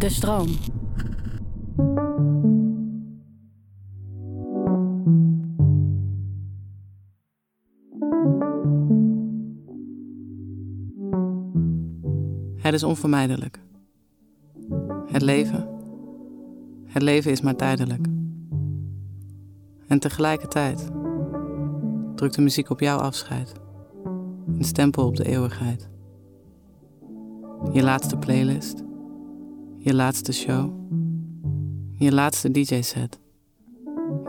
De stroom. Het is onvermijdelijk. Het leven. Het leven is maar tijdelijk. En tegelijkertijd drukt de muziek op jouw afscheid. Een stempel op de eeuwigheid. Je laatste playlist. Je laatste show. Je laatste DJ-set.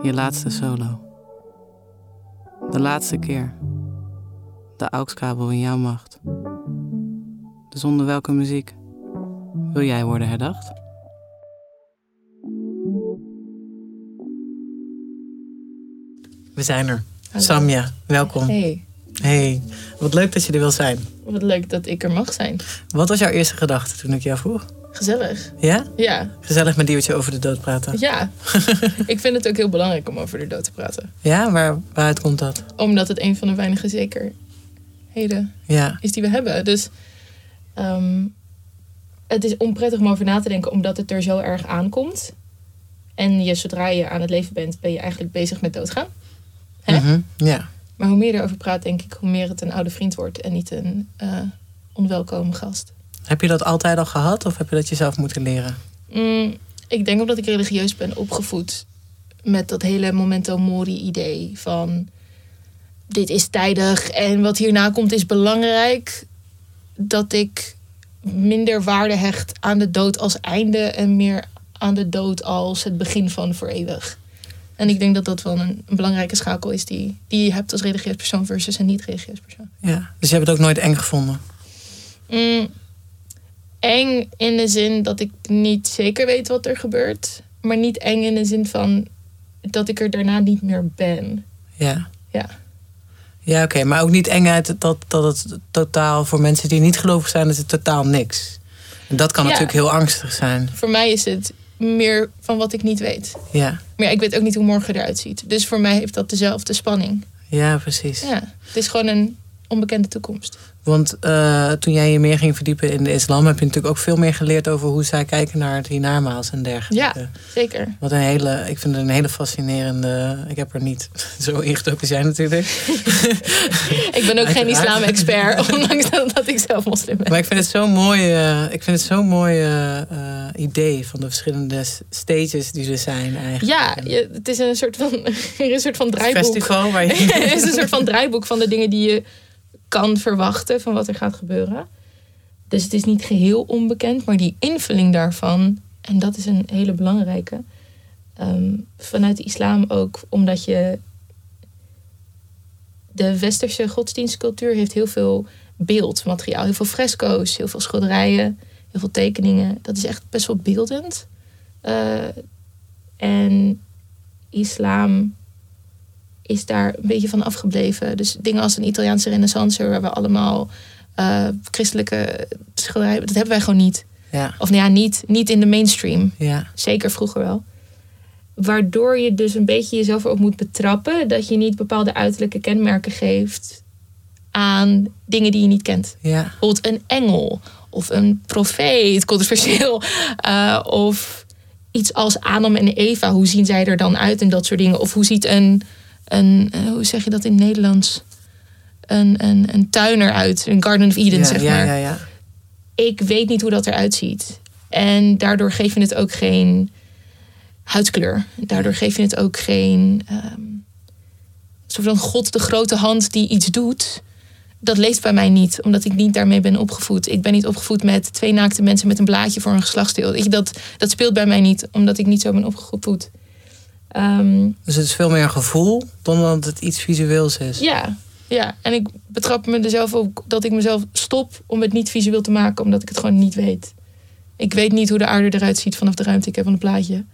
Je laatste solo. De laatste keer. De AUX-kabel in jouw macht. Dus onder welke muziek wil jij worden herdacht? We zijn er. Hallo. Samja, welkom. Hey, Hey, wat leuk dat je er wil zijn. wat leuk dat ik er mag zijn. Wat was jouw eerste gedachte toen ik jou vroeg? Gezellig. Ja? Ja, Gezellig met Diewertje over de dood praten. ja. ik vind het ook heel belangrijk om over de dood te praten. Ja, waar, waaruit komt dat? Omdat het een van de weinige zekerheden Ja, is die we hebben. Dus ehm, het is onprettig om over na te denken omdat het er zo erg aankomt. En je, zodra je aan het leven bent, ben je eigenlijk bezig met doodgaan. Hè? Mhm, ja. Maar hoe meer je erover praat, denk ik, hoe meer het een oude vriend wordt en niet een eh onwelkome gast. Heb je dat altijd al gehad of heb je dat jezelf moeten leren? Mm, ik denk omdat ik religieus ben opgevoed met dat hele memento mori idee van dit is tijdig en wat hierna komt is belangrijk. Dat ik minder waarde hecht aan de dood als einde en meer aan de dood als het begin van voor eeuwig. En ik denk dat dat wel een, een belangrijke schakel is die, die je hebt als religieus persoon versus een niet-religieus persoon. Ja. Dus je hebt het ook nooit eng gevonden? Mm, eng in de zin dat ik niet zeker weet wat er gebeurt. Maar niet eng in de zin van dat ik er daarna niet meer ben. Ja. Ja. Ja, oké. Maar ook niet eng uit dat, dat het totaal voor mensen die niet gelovig zijn, is het totaal niks. En dat kan Ja. natuurlijk heel angstig zijn. Voor mij is het meer van wat ik niet weet. Ja. Maar ja, ik weet ook niet hoe morgen eruit ziet. Dus voor mij heeft dat dezelfde spanning. Ja, precies. Ja, het is gewoon een onbekende toekomst. Want eh, toen jij je meer ging verdiepen in de islam, heb je natuurlijk ook veel meer geleerd over hoe zij kijken naar het hiernamaals en dergelijke. Ja, zeker. Wat een hele, ik vind het een hele fascinerende. Ik heb er niet zo ingedoken als jij natuurlijk. Ik ben ook geen islam-expert, ondanks dat, ik zelf moslim ben. Maar ik vind het zo'n mooi, eh, ik vind het zo'n mooi eh, eh, idee van de verschillende stages die er zijn eigenlijk. Ja, je- het is een soort van, er is een soort van draaiboek. Festival waar je. het is een soort van draaiboek van de dingen die je kan verwachten van wat er gaat gebeuren. Dus het is niet geheel onbekend, maar die invulling daarvan, en dat is een hele belangrijke, ehm, vanuit de islam ook, omdat je de westerse godsdienstcultuur heeft heel veel beeldmateriaal, heel veel fresco's, heel veel schilderijen, heel veel tekeningen. Dat is echt best wel beeldend. Eh, en islam is daar een beetje van afgebleven. Dus dingen als een Italiaanse renaissance, waar we allemaal eh, christelijke schilderijen, dat hebben wij gewoon niet. Ja, Of nou ja, niet, niet in de mainstream. ja, Zeker vroeger wel. Waardoor je dus een beetje jezelf erop moet betrappen dat je niet bepaalde uiterlijke kenmerken geeft aan dingen die je niet kent. ja. Bijvoorbeeld een engel of een profeet, controversieel. eh, of iets als Adam en Eva, hoe zien zij er dan uit en dat soort dingen. Of hoe ziet een, een eh, hoe zeg je dat in het Nederlands? Een, een, een tuiner uit, een Garden of Eden, ja, zeg maar ja, ja. ik weet niet hoe dat eruit ziet. En daardoor geef je het ook geen huidskleur. Daardoor geef je het ook geen. ehm soort van God, de grote hand die iets doet. Dat leeft bij mij niet, omdat ik niet daarmee ben opgevoed. Ik ben niet opgevoed met twee naakte mensen met een blaadje voor een geslachtsdeel. Ik, dat, dat speelt bij mij niet, omdat ik niet zo ben opgevoed. Ehm, Dus het is veel meer een gevoel dan dat het iets visueels is. ja, ja, en ik betrap me er zelf op dat ik mezelf stop om het niet visueel te maken, omdat ik het gewoon niet weet. Ik weet niet hoe de aarde eruit ziet vanaf de ruimte. Ik heb een plaatje.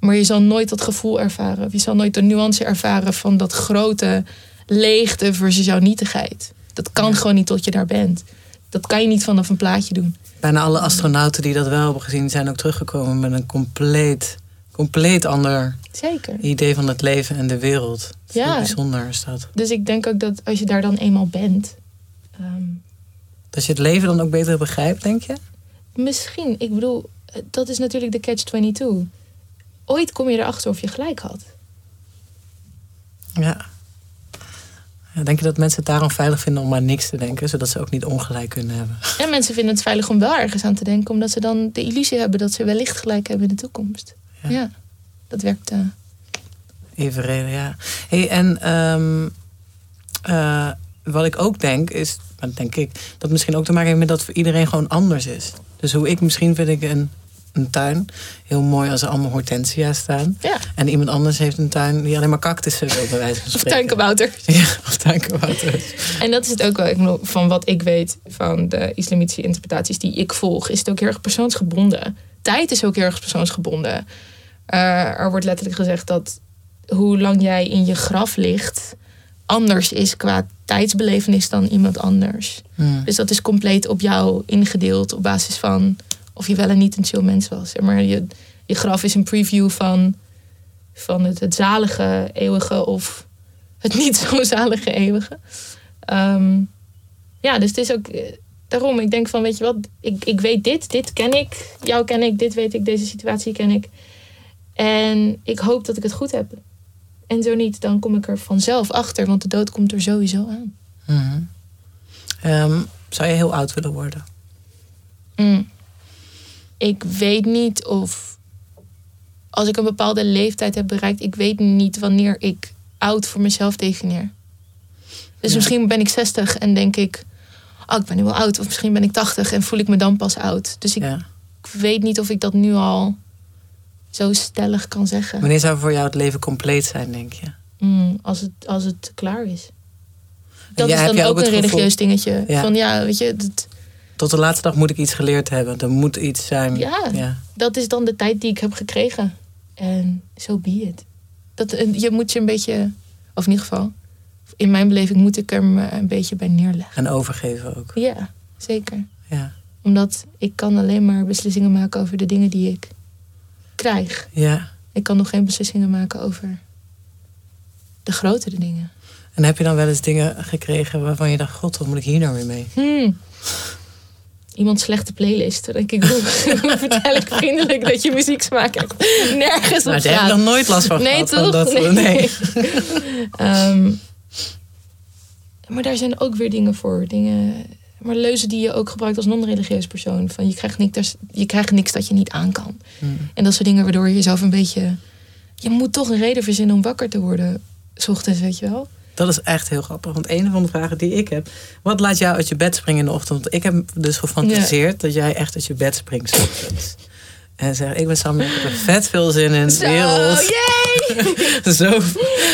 Maar je zal nooit dat gevoel ervaren. Of je zal nooit de nuance ervaren van dat grote leegte versus jouw nietigheid. Dat kan Ja. gewoon niet tot je daar bent. Dat kan je niet vanaf een plaatje doen. Bijna alle astronauten die dat wel hebben gezien, zijn ook teruggekomen met een compleet, compleet ander Zeker. idee van het leven en de wereld. Is Ja. bijzonder is dat. Dus ik denk ook dat als je daar dan eenmaal bent. ehm, Dat je het leven dan ook beter begrijpt, denk je? Misschien. Ik bedoel, dat is natuurlijk de catch-22. Ooit kom je erachter of je gelijk had. Ja. Ja, Denk je dat mensen het daarom veilig vinden om aan niks te denken, zodat ze ook niet ongelijk kunnen hebben? En mensen vinden het veilig om wel ergens aan te denken, omdat ze dan de illusie hebben dat ze wellicht gelijk hebben in de toekomst. Ja. Ja, dat werkt. eh, Evenredig, ja. Hey, en ehm, eh, wat ik ook denk, is, maar dat denk ik, dat misschien ook te maken heeft met dat voor iedereen gewoon anders is. Dus hoe ik misschien vind ik een, een tuin heel mooi als er allemaal hortensia's staan. ja, En iemand anders heeft een tuin die alleen maar cactussen wil, bij wijze van of spreken. tuinkabouter. Ja, of tuinkabouters. En dat is het ook wel. Van wat ik weet van de islamitische interpretaties die ik volg, is het ook heel erg persoonsgebonden. Tijd is ook heel erg persoonsgebonden. Eh, er wordt letterlijk gezegd dat hoe lang jij in je graf ligt, anders is qua tijdsbelevenis dan iemand anders. Hmm. Dus dat is compleet op jou ingedeeld op basis van of je wel en niet een chill mens was. Zeg maar je, je graf is een preview van, van het, het zalige eeuwige of het niet zo zalige eeuwige. Ehm, ja, dus het is ook eh, daarom. Ik denk van, weet je wat, ik, ik weet dit, dit ken ik, jou ken ik, dit weet ik, deze situatie ken ik. En ik hoop dat ik het goed heb. En zo niet, dan kom ik er vanzelf achter, want de dood komt er sowieso aan. Mhm. Ehm, zou je heel oud willen worden? Mm. Ik weet niet of als ik een bepaalde leeftijd heb bereikt, ik weet niet wanneer ik oud voor mezelf definieer. Dus Ja. misschien ben ik 60 en denk ik, oh, ik ben nu wel oud. Of misschien ben ik 80 en voel ik me dan pas oud. Dus ik Ja. weet niet of ik dat nu al zo stellig kan zeggen. Wanneer zou voor jou het leven compleet zijn, denk je? Mm, als, het, als het klaar is. Dat jij- is heb dan ook ook een gevoel- religieus dingetje. Ja. Van ja, weet je, dat, Tot de laatste dag moet ik iets geleerd hebben. Er moet iets zijn. Ja. ja. dat is dan de tijd die ik heb gekregen. En zo be it. Dat, en je moet je een beetje, of in ieder geval, in mijn beleving moet ik er me een beetje bij neerleggen. En overgeven ook. Ja, zeker. Ja. Omdat ik kan alleen maar beslissingen maken over de dingen die ik krijg. ja. Ik kan nog geen beslissingen maken over de grotere dingen. En heb je dan wel eens dingen gekregen waarvan je dacht: God, wat moet ik hier nou weer mee? Hmm. Iemand slechte playlist. Dan denk ik, vertel ik vriendelijk dat je muzieksmaak hebt? Nergens op Nou, daar heb ik nog nooit last van Nee, gehad. toch? Dat, nee. nee. Ehm, maar daar zijn ook weer dingen voor. Dingen, maar leuzen die je ook gebruikt als non-religieus persoon. Van je krijgt, niks, je krijgt niks dat je niet aan kan. Hmm. En dat soort dingen waardoor je jezelf een beetje... Je moet toch een reden verzinnen om wakker te worden. 's ochtends, weet je wel. Dat is echt heel grappig. Want een van de vragen die ik heb: wat laat jou uit je bed springen in de ochtend? Want ik heb dus gefantaseerd dat jij echt uit je bed springt. 's ochtends. En zeg: Ik ben Sam, ik heb er vet veel zin in. De Zo, wereld. yay! Zo.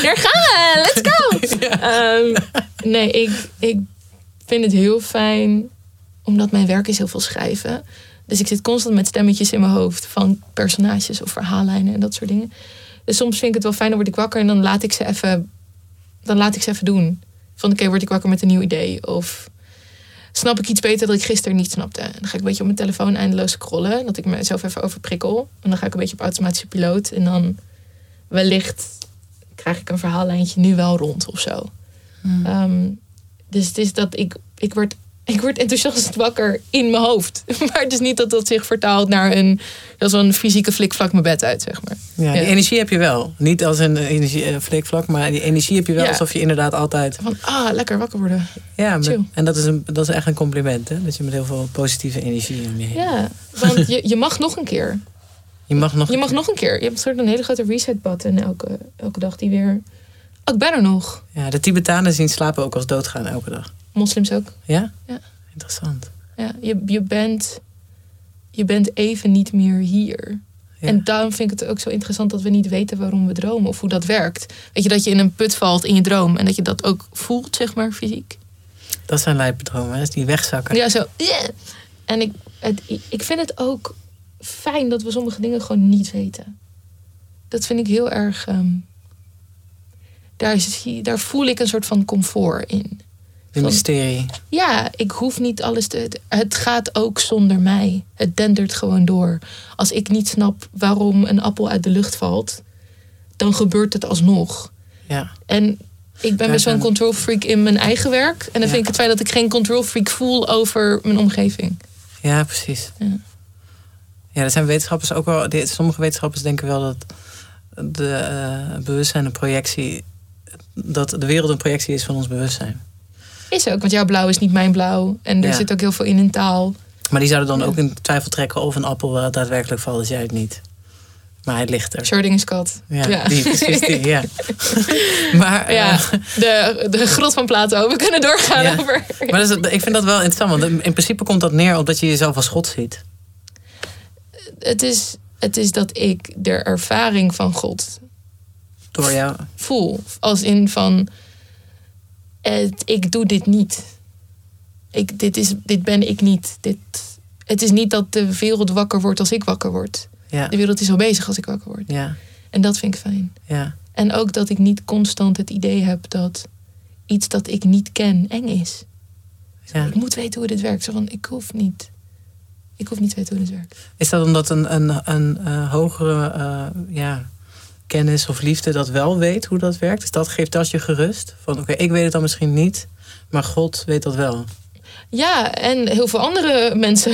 Daar gaan we, let's go! Ehm, nee, ik, ik vind het heel fijn, omdat mijn werk is heel veel schrijven. Dus ik zit constant met stemmetjes in mijn hoofd van personages of verhaallijnen en dat soort dingen. Dus soms vind ik het wel fijn, dan word ik wakker en dan laat ik ze even, dan laat ik ze even doen. Van oké, word ik wakker met een nieuw idee? Of snap ik iets beter dat ik gisteren niet snapte? En dan ga ik een beetje op mijn telefoon eindeloos scrollen, dat ik mezelf even overprikkel. En dan ga ik een beetje op automatische piloot en dan wellicht krijg ik een verhaallijntje nu wel rond of zo. Ehm, dus het is dat ik, ik, word, ik word enthousiast wakker in mijn hoofd. Maar het is niet dat dat zich vertaalt naar een, dat is een fysieke flikvlak mijn bed uit, zeg maar. Ja, die Ja. energie heb je wel. Niet als een energie, eh, flikvlak, maar die energie heb je wel Ja. alsof je inderdaad altijd. Van, ah, lekker wakker worden. Ja, Chill. en dat is, een, dat is echt een compliment, hè? Dat je met heel veel positieve energie om je heen. Ja, want je, je mag nog een keer. Je mag nog. Je mag nog een keer. Je hebt een soort een hele grote reset button elke, elke dag die weer... Oh, ik ben er nog. Ja, de Tibetanen zien slapen ook als doodgaan elke dag. Moslims ook. Ja? Ja. Interessant. Ja, je, je, bent, je bent even niet meer hier. Ja. En daarom vind ik het ook zo interessant dat we niet weten waarom we dromen of hoe dat werkt. Weet je, dat je in een put valt in je droom en dat je dat ook voelt, zeg maar, fysiek. Dat zijn lijpdromen? Dat is die wegzakken. Ja, zo. yeah. En ik, het, ik vind het ook fijn dat we sommige dingen gewoon niet weten. Dat vind ik heel erg. ehm, daar, daar voel ik een soort van comfort in. Van- mysterie. Ja, ik hoef niet alles te. het- gaat ook zonder mij. Het dendert gewoon door. Als ik niet snap waarom een appel uit de lucht valt, dan gebeurt het alsnog. Ja. En ik ben best wel een en- control freak in mijn eigen werk. En dan Ja. vind ik het fijn dat ik geen control freak voel over mijn omgeving. ja, precies. Ja. Ja, er zijn wetenschappers ook wel. Sommige wetenschappers denken wel dat de uh, bewustzijn een projectie. Dat de wereld een projectie is van ons bewustzijn. Is ook, want jouw blauw is niet mijn blauw. En er zit ook heel veel in in taal. Maar die zouden dan ook in twijfel trekken of een appel daadwerkelijk valt als jij het niet. Maar hij ligt er. Schrödinger's kat. Ja, ja. Die, precies die, ja. maar, ja, uh, de, de grot van Plato. We kunnen doorgaan ja. over... Maar dat is, ik vind dat wel interessant. Want in principe komt dat neer op dat je jezelf als God ziet. Het is, het is dat ik de ervaring van God... Door jou? Voel. Als in van... Het, ik doe dit niet. Ik, dit, is, dit ben ik niet. Dit, het is niet dat de wereld wakker wordt als ik wakker word. Ja. De wereld is al bezig als ik wakker word. Ja. En dat vind ik fijn. Ja. En ook dat ik niet constant het idee heb dat iets dat ik niet ken eng is. Ja. Ik moet weten hoe dit werkt. Zo van, ik hoef niet. Ik hoef niet te weten hoe dit werkt. Is dat omdat een, een, een uh, hogere uh, ja, kennis of liefde dat wel weet hoe dat werkt? Dus dat geeft dat je gerust? Van oké, ik weet het dan misschien niet, maar God weet dat wel. Ja, en heel veel andere mensen.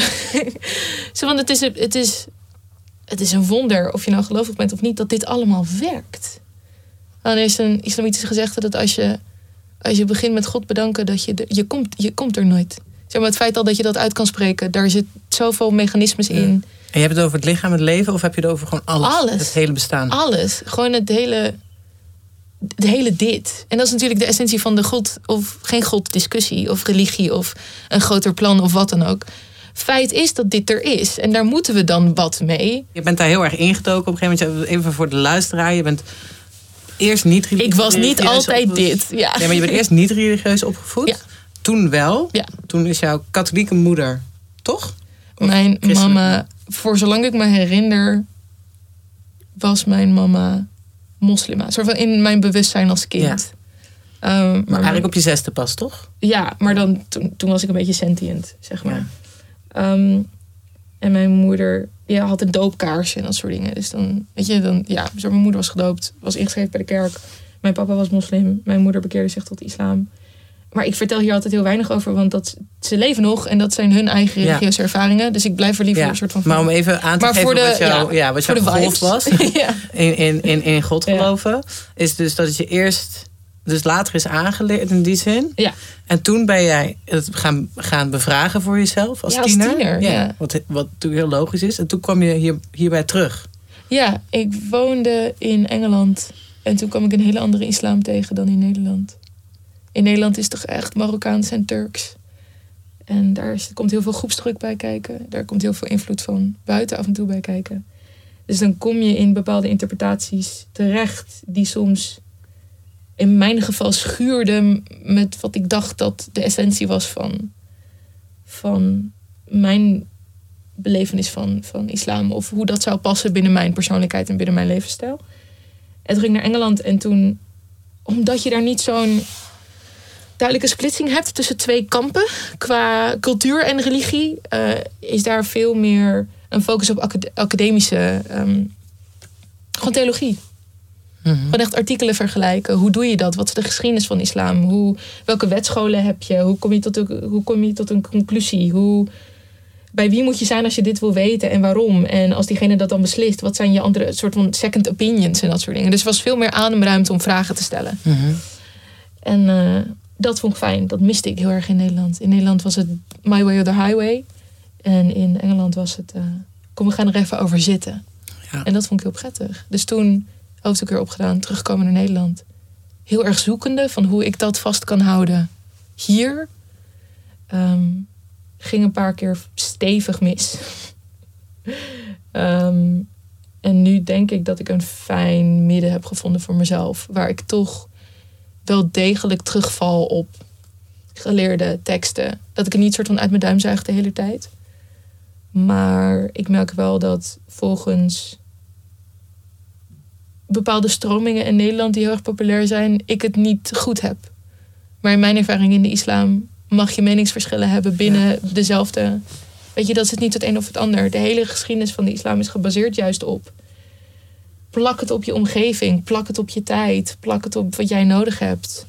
Want het is, het is het is een wonder, of je nou gelovig bent of niet, dat dit allemaal werkt. Dan is een islamitische gezegde dat als je, als je begint met God bedanken, dat je, je, komt, je komt er nooit. Zeg maar, het feit al dat je dat uit kan spreken, daar zit zoveel mechanismes in. En je hebt het over het lichaam, het leven, of heb je het over gewoon alles? Alles. Het hele bestaan? Alles. Gewoon het hele, het hele dit. En dat is natuurlijk de essentie van de God of geen God discussie, of religie, of een groter plan, of wat dan ook feit is dat dit er is. En daar moeten we dan wat mee. Je bent daar heel erg ingedoken op een gegeven moment. Even voor de luisteraar. Je bent eerst niet religieus Ik was niet altijd dit. Ja. Nee, maar je bent eerst niet religieus opgevoed. Ja. Toen wel. Ja. Toen is jouw katholieke moeder, toch? mijn mama, voor zolang ik me herinner, was mijn mama moslima. Soort van in mijn bewustzijn als kind. Ja. Um, maar, maar, eigenlijk op je zesde pas, toch? Ja, maar dan, toen, toen was ik een beetje sentient, zeg maar. Ehm, en mijn moeder ja, had een doopkaarsje en dat soort dingen. Dus dan, weet je, dan, ja, zo mijn moeder was gedoopt, was ingeschreven bij de kerk. Mijn papa was moslim, mijn moeder bekeerde zich tot islam. Maar ik vertel hier altijd heel weinig over, want dat, ze leven nog en dat zijn hun eigen religieuze ervaringen. Dus ik blijf er liever een soort van. Maar om even aan te geven wat, jou, ja, wat jouw geloof was in, in, in, in God geloven, is dus dat je eerst dus later is aangeleerd in die zin. Ja. En toen ben jij het gaan, gaan bevragen voor jezelf als, ja, als tiener. ja, Wat, wat natuurlijk heel logisch is. En toen kwam je hier, hierbij terug. Ja, ik woonde in Engeland. En toen kwam ik een hele andere islam tegen dan in Nederland. In Nederland is toch echt Marokkaans en Turks. En daar komt heel veel groepsdruk bij kijken. Daar komt heel veel invloed van buiten af en toe bij kijken. Dus dan kom je in bepaalde interpretaties terecht die soms in mijn geval schuurde met wat ik dacht dat de essentie was van, van mijn belevenis van, van islam. Of hoe dat zou passen binnen mijn persoonlijkheid en binnen mijn levensstijl. En toen ging ik naar Engeland en toen, omdat je daar niet zo'n duidelijke splitsing hebt tussen twee kampen qua cultuur en religie, uh, is daar veel meer een focus op academische, um, gewoon theologie. Mm Gewoon echt artikelen vergelijken. Hoe doe je dat? Wat is de geschiedenis van islam? Hoe, welke wetscholen heb je? Hoe kom je tot, een, hoe kom je tot een conclusie? Hoe, bij wie moet je zijn als je dit wil weten en waarom? En als diegene dat dan beslist, wat zijn je andere soort van second opinions en dat soort dingen? Dus er was veel meer ademruimte om vragen te stellen. Mhm. En uh, dat vond ik fijn. Dat miste ik heel erg in Nederland. In Nederland was het My Way or the Highway. En in Engeland was het, uh, kom, we gaan er even over zitten. Ja. En dat vond ik heel prettig. Dus toen hoofdstuk weer opgedaan, terugkomen naar Nederland. Heel erg zoekende van hoe ik dat vast kan houden hier. Um, ging een paar keer stevig mis. Ehm, en nu denk ik dat ik een fijn midden heb gevonden voor mezelf. Waar ik toch wel degelijk terugval op geleerde teksten. Dat ik het niet soort van uit mijn duim zuig de hele tijd. Maar ik merk wel dat volgens bepaalde stromingen in Nederland die heel erg populair zijn, ik het niet goed heb. Maar in mijn ervaring in de islam mag je meningsverschillen hebben binnen dezelfde. Weet je, dat is het niet het een of het ander. De hele geschiedenis van de islam is gebaseerd juist op. Plak het op je omgeving, plak het op je tijd, plak het op wat jij nodig hebt.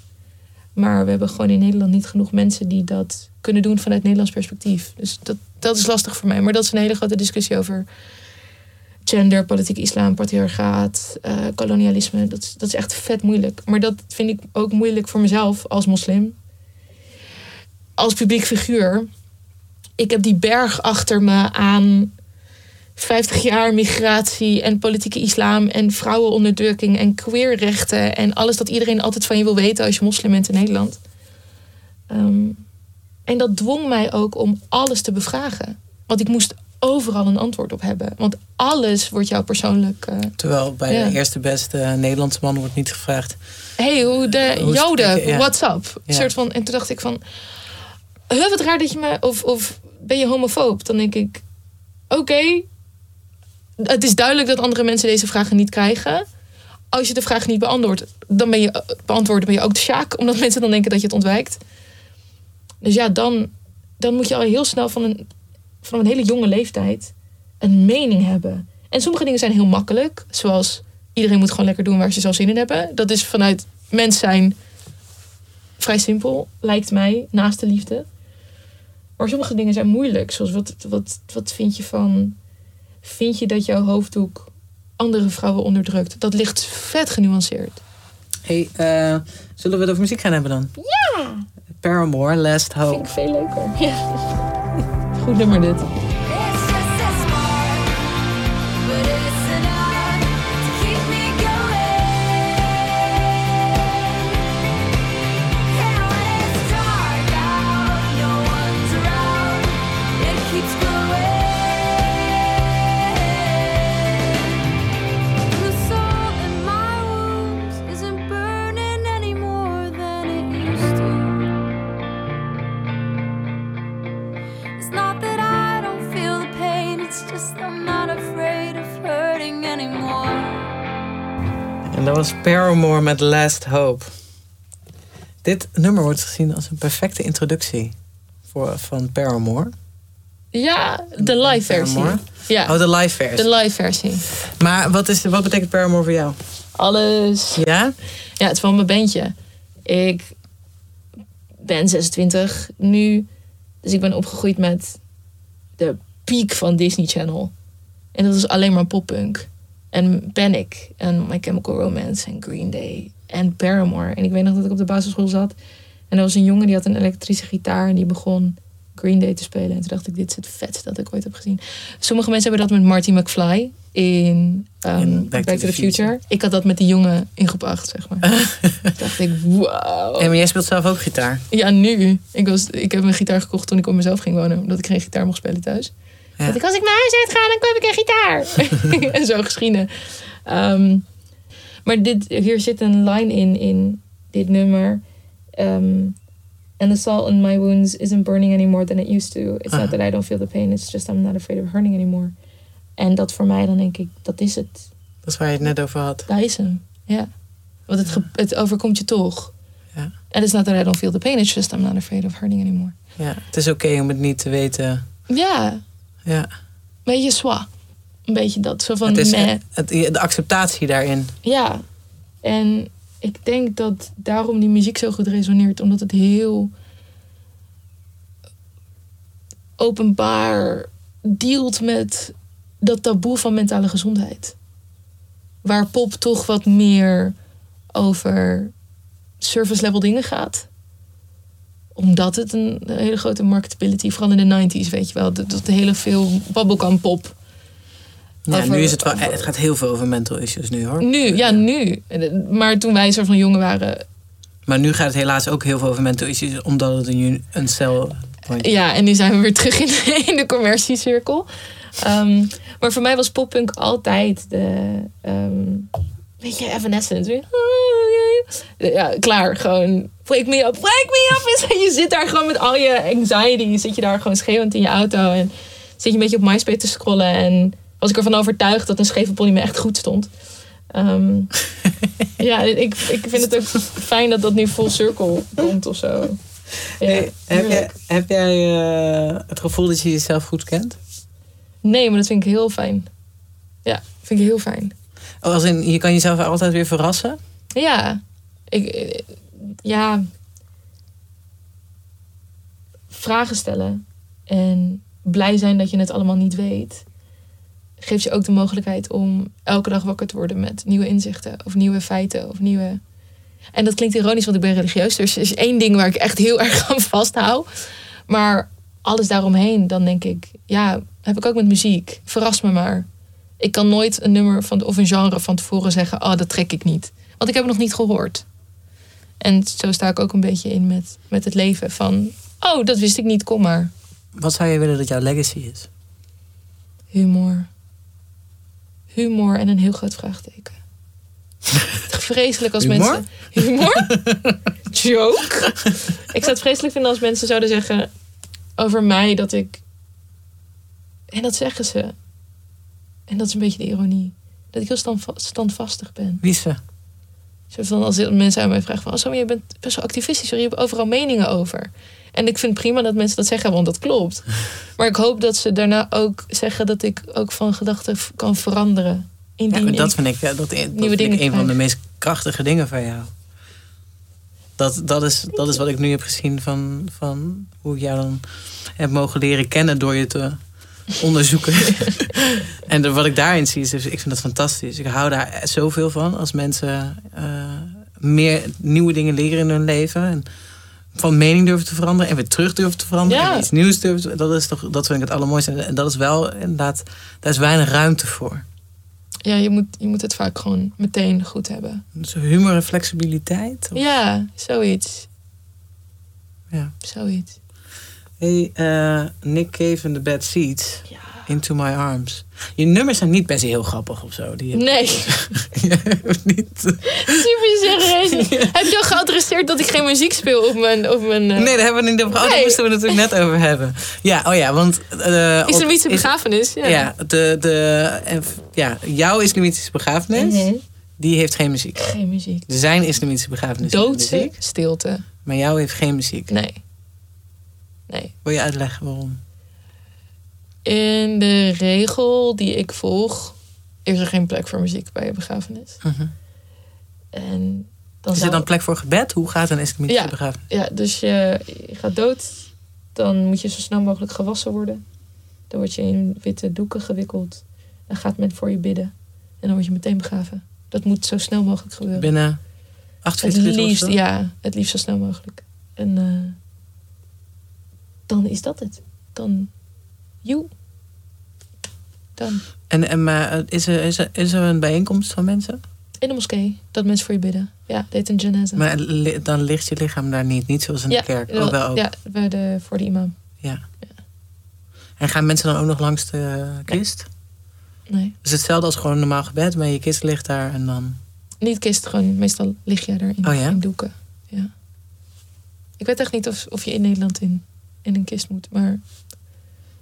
Maar we hebben gewoon in Nederland niet genoeg mensen die dat kunnen doen vanuit Nederlands perspectief. Dus dat, dat is lastig voor mij. Maar dat is een hele grote discussie over gender, politiek islam, patriarchaat, eh, kolonialisme. Dat, dat is echt vet moeilijk. Maar dat vind ik ook moeilijk voor mezelf als moslim. Als publiek figuur. Ik heb die berg achter me aan 50 jaar migratie en politieke islam en vrouwenonderdrukking en queerrechten en alles dat iedereen altijd van je wil weten als je moslim bent in Nederland. Ehm, en dat dwong mij ook om alles te bevragen. Want ik moest overal een antwoord op hebben. Want alles wordt jou persoonlijk. eh Terwijl bij de eerste beste Nederlandse man wordt niet gevraagd. hey, hoe de Joden, ja. what's up? Ja. Soort van, en toen dacht ik van, huh, wat raar dat je me, of, of ben je homofoob? Dan denk ik, oké, het is duidelijk dat andere mensen deze vragen niet krijgen. Als je de vraag niet beantwoordt, dan ben je, beantwoorden ben je ook de sjaak, omdat mensen dan denken dat je het ontwijkt. Dus ja, dan, dan moet je al heel snel van een, van een hele jonge leeftijd een mening hebben. En sommige dingen zijn heel makkelijk, zoals iedereen moet gewoon lekker doen waar ze zelf zin in hebben. Dat is vanuit mens zijn vrij simpel, lijkt mij, naast de liefde. Maar sommige dingen zijn moeilijk, zoals wat, wat, wat vind je van... Vind je dat jouw hoofddoek andere vrouwen onderdrukt? Dat ligt vet genuanceerd. Hey, eh, zullen we het over muziek gaan hebben dan? Ja! Paramore, Last Vind Hope. ik veel leuker. Ja. Goed nummer dit. Was Paramore met Last Hope. Dit nummer wordt gezien als een perfecte introductie voor, van Paramore. Ja, de live versie. Ja, Oh, de live versie. de live versie. Maar wat, is, wat betekent Paramore voor jou? Alles. Ja? Ja, het is van mijn bandje. Ik ben 26 nu. Dus ik ben opgegroeid met de piek van Disney Channel. En dat is alleen maar poppunk. En Panic en My Chemical Romance en Green Day en Paramore. En ik weet nog dat ik op de basisschool zat. En er was een jongen die had een elektrische gitaar en die begon Green Day te spelen. En toen dacht ik, dit is het vet dat ik ooit heb gezien. Sommige mensen hebben dat met Marty McFly in, um, In Back, to, the, Future. Ik had dat met die jongen in groep 8, zeg maar. Toen dacht ik, wow. Hey, maar jij speelt zelf ook gitaar. Ja, nu. Ik, was, ik heb een gitaar gekocht toen ik op mezelf ging wonen. Omdat ik geen gitaar mocht spelen thuis. Ja. Dat ik, als ik naar huis uit ga, dan koop ik een gitaar. en zo geschieden. Ehm, maar dit, hier zit een line in, in dit nummer. Um, And the salt in my wounds isn't burning any more than it used to. It's Ah. not that I don't feel the pain. It's just I'm not afraid of hurting anymore. En dat voor mij, dan denk ik, dat is het. Dat is waar je het net over had. Dat is hem. Ja. Want het, het overkomt je toch. Ja. And it's not that I don't feel the pain. It's just I'm not afraid of hurting anymore. Ja, het is oké om het niet te weten. Ja, Ja. een beetje zwa. Een beetje dat. Zo van Het is meh. het, de acceptatie daarin. Ja. En ik denk dat daarom die muziek zo goed resoneert. Omdat het heel openbaar dealt met dat taboe van mentale gezondheid. Waar pop toch wat meer over service level dingen gaat. Omdat het een hele grote marketability, vooral in de 90s, weet je wel. Dat, dat hele veel bubblegum pop. Ja, Over- nu is het wel. over- Het gaat heel veel over mental issues nu hoor. Nu, ja, nu. Maar toen wij soort van jongen waren, Maar nu gaat het helaas ook heel veel over mental issues, omdat het een, een cel. Ja, en nu zijn we weer terug in de, in de commerciecirkel. Ehm, maar voor mij was poppunk altijd de... ehm weet je, Evanescence. Ja, klaar. Gewoon, break me up, break me up. En je zit daar gewoon met al je anxiety. Zit je daar gewoon schreeuwend in je auto. En zit je een beetje op MySpace te scrollen. En was ik ervan overtuigd dat een scheve pony me echt goed stond. Ehm, ja, ik, ik vind het ook fijn dat dat nu full circle komt of zo. Ja, heb, jij, heb jij eh, het gevoel dat je jezelf goed kent? Nee, maar dat vind ik heel fijn. Ja, vind ik heel fijn. Oh, Als in, je kan jezelf altijd weer verrassen? Ja, ik, ja. Vragen stellen en blij zijn dat je het allemaal niet weet, geeft je ook de mogelijkheid om elke dag wakker te worden met nieuwe inzichten of nieuwe feiten of nieuwe. En dat klinkt ironisch, want ik ben religieus. Dus er is één ding waar ik echt heel erg aan vasthoud. Maar alles daaromheen, dan denk ik, ja, heb ik ook met muziek. Verras me maar. Ik kan nooit een nummer van, of een genre van tevoren zeggen, oh, dat trek ik niet. Want ik heb het nog niet gehoord. En zo sta ik ook een beetje in met, met het leven van, oh, dat wist ik niet, kom maar. Wat zou je willen dat jouw legacy is? Humor. Humor en een heel groot vraagteken. vreselijk als Humor? mensen. Humor? Joke? Ik zou het vreselijk vinden als mensen zouden zeggen over mij dat ik. En dat zeggen ze. En dat is een beetje de ironie. Dat ik heel standva- standvastig ben. Wie is ze? Van als mensen aan mij vragen van... Oh, Sam, je bent best wel activistisch. Je hebt overal meningen over. En ik vind prima dat mensen dat zeggen, want dat klopt. Maar ik hoop dat ze daarna ook zeggen... dat ik ook van gedachten kan veranderen. Ja, dat vind ik, ja, dat, dat vind ik een van de meest krachtige dingen van jou. Dat, dat, is, dat is wat ik nu heb gezien van, van hoe ik jou dan heb mogen leren kennen door je te onderzoeken. en de- wat ik daarin zie, is, dus, ik vind dat fantastisch. Ik hou daar zoveel van als mensen eh, meer nieuwe dingen leren in hun leven. En van mening durven te veranderen en weer terug durven te veranderen. Ja. En iets nieuws durven te, dat, is toch, dat vind ik het allermooiste. En dat is wel inderdaad, daar is weinig ruimte voor. Ja, je moet, je moet het vaak gewoon meteen goed hebben. Dus humor en flexibiliteit. of- Ja, zoiets. Ja. Zoiets. Hey, eh, Nick Cave and the Bad. Ja. Into My Arms. Je nummers zijn niet per se heel grappig of zo. Die Nee, niet. super serieus. Heb je al geadresseerd dat ik geen muziek speel op mijn... Op mijn eh, Nee, daar hebben we niet over. Oh, Nee. moesten we het natuurlijk net over hebben. Ja, oh ja, want. eh, op- Islamitische is- begrafenis. Ja. Ja, de, de, ja, jouw islamitische begrafenis, die heeft geen muziek. Geen muziek. Zijn islamitische begrafenis Doodse muziek, stilte. maar jou heeft geen muziek. Nee. Nee. Wil je uitleggen waarom? In de regel die ik volg, is er geen plek voor muziek bij een begrafenis. Mhm. En dan Is er dan plek voor gebed? Hoe gaat een islamitische Ja. begrafenis? Ja, dus je, je gaat dood. Dan moet je zo snel mogelijk gewassen worden. Dan word je in witte doeken gewikkeld. Dan gaat men voor je bidden. En dan word je meteen begraven. Dat moet zo snel mogelijk gebeuren. Binnen Het 48 uur liefst, ja, het liefst zo snel mogelijk. En eh, dan is dat het. Dan, you. Dan. En, en maar eh, is er, is, er, is er een bijeenkomst van mensen? In de moskee, dat mensen voor je bidden. Ja, dat heet een janaza. Maar dan ligt je lichaam daar niet. Niet zoals in ja, de kerk. Oh, wel ook. Ja, bij de, voor de imam. En gaan mensen dan ook nog langs de kist? Nee, Dus hetzelfde als gewoon een normaal gebed. Maar je kist ligt daar en dan... niet kist, gewoon meestal lig je er in, Oh ja? in doeken. Ja. Ik weet echt niet of, of je in Nederland in, in een kist moet, maar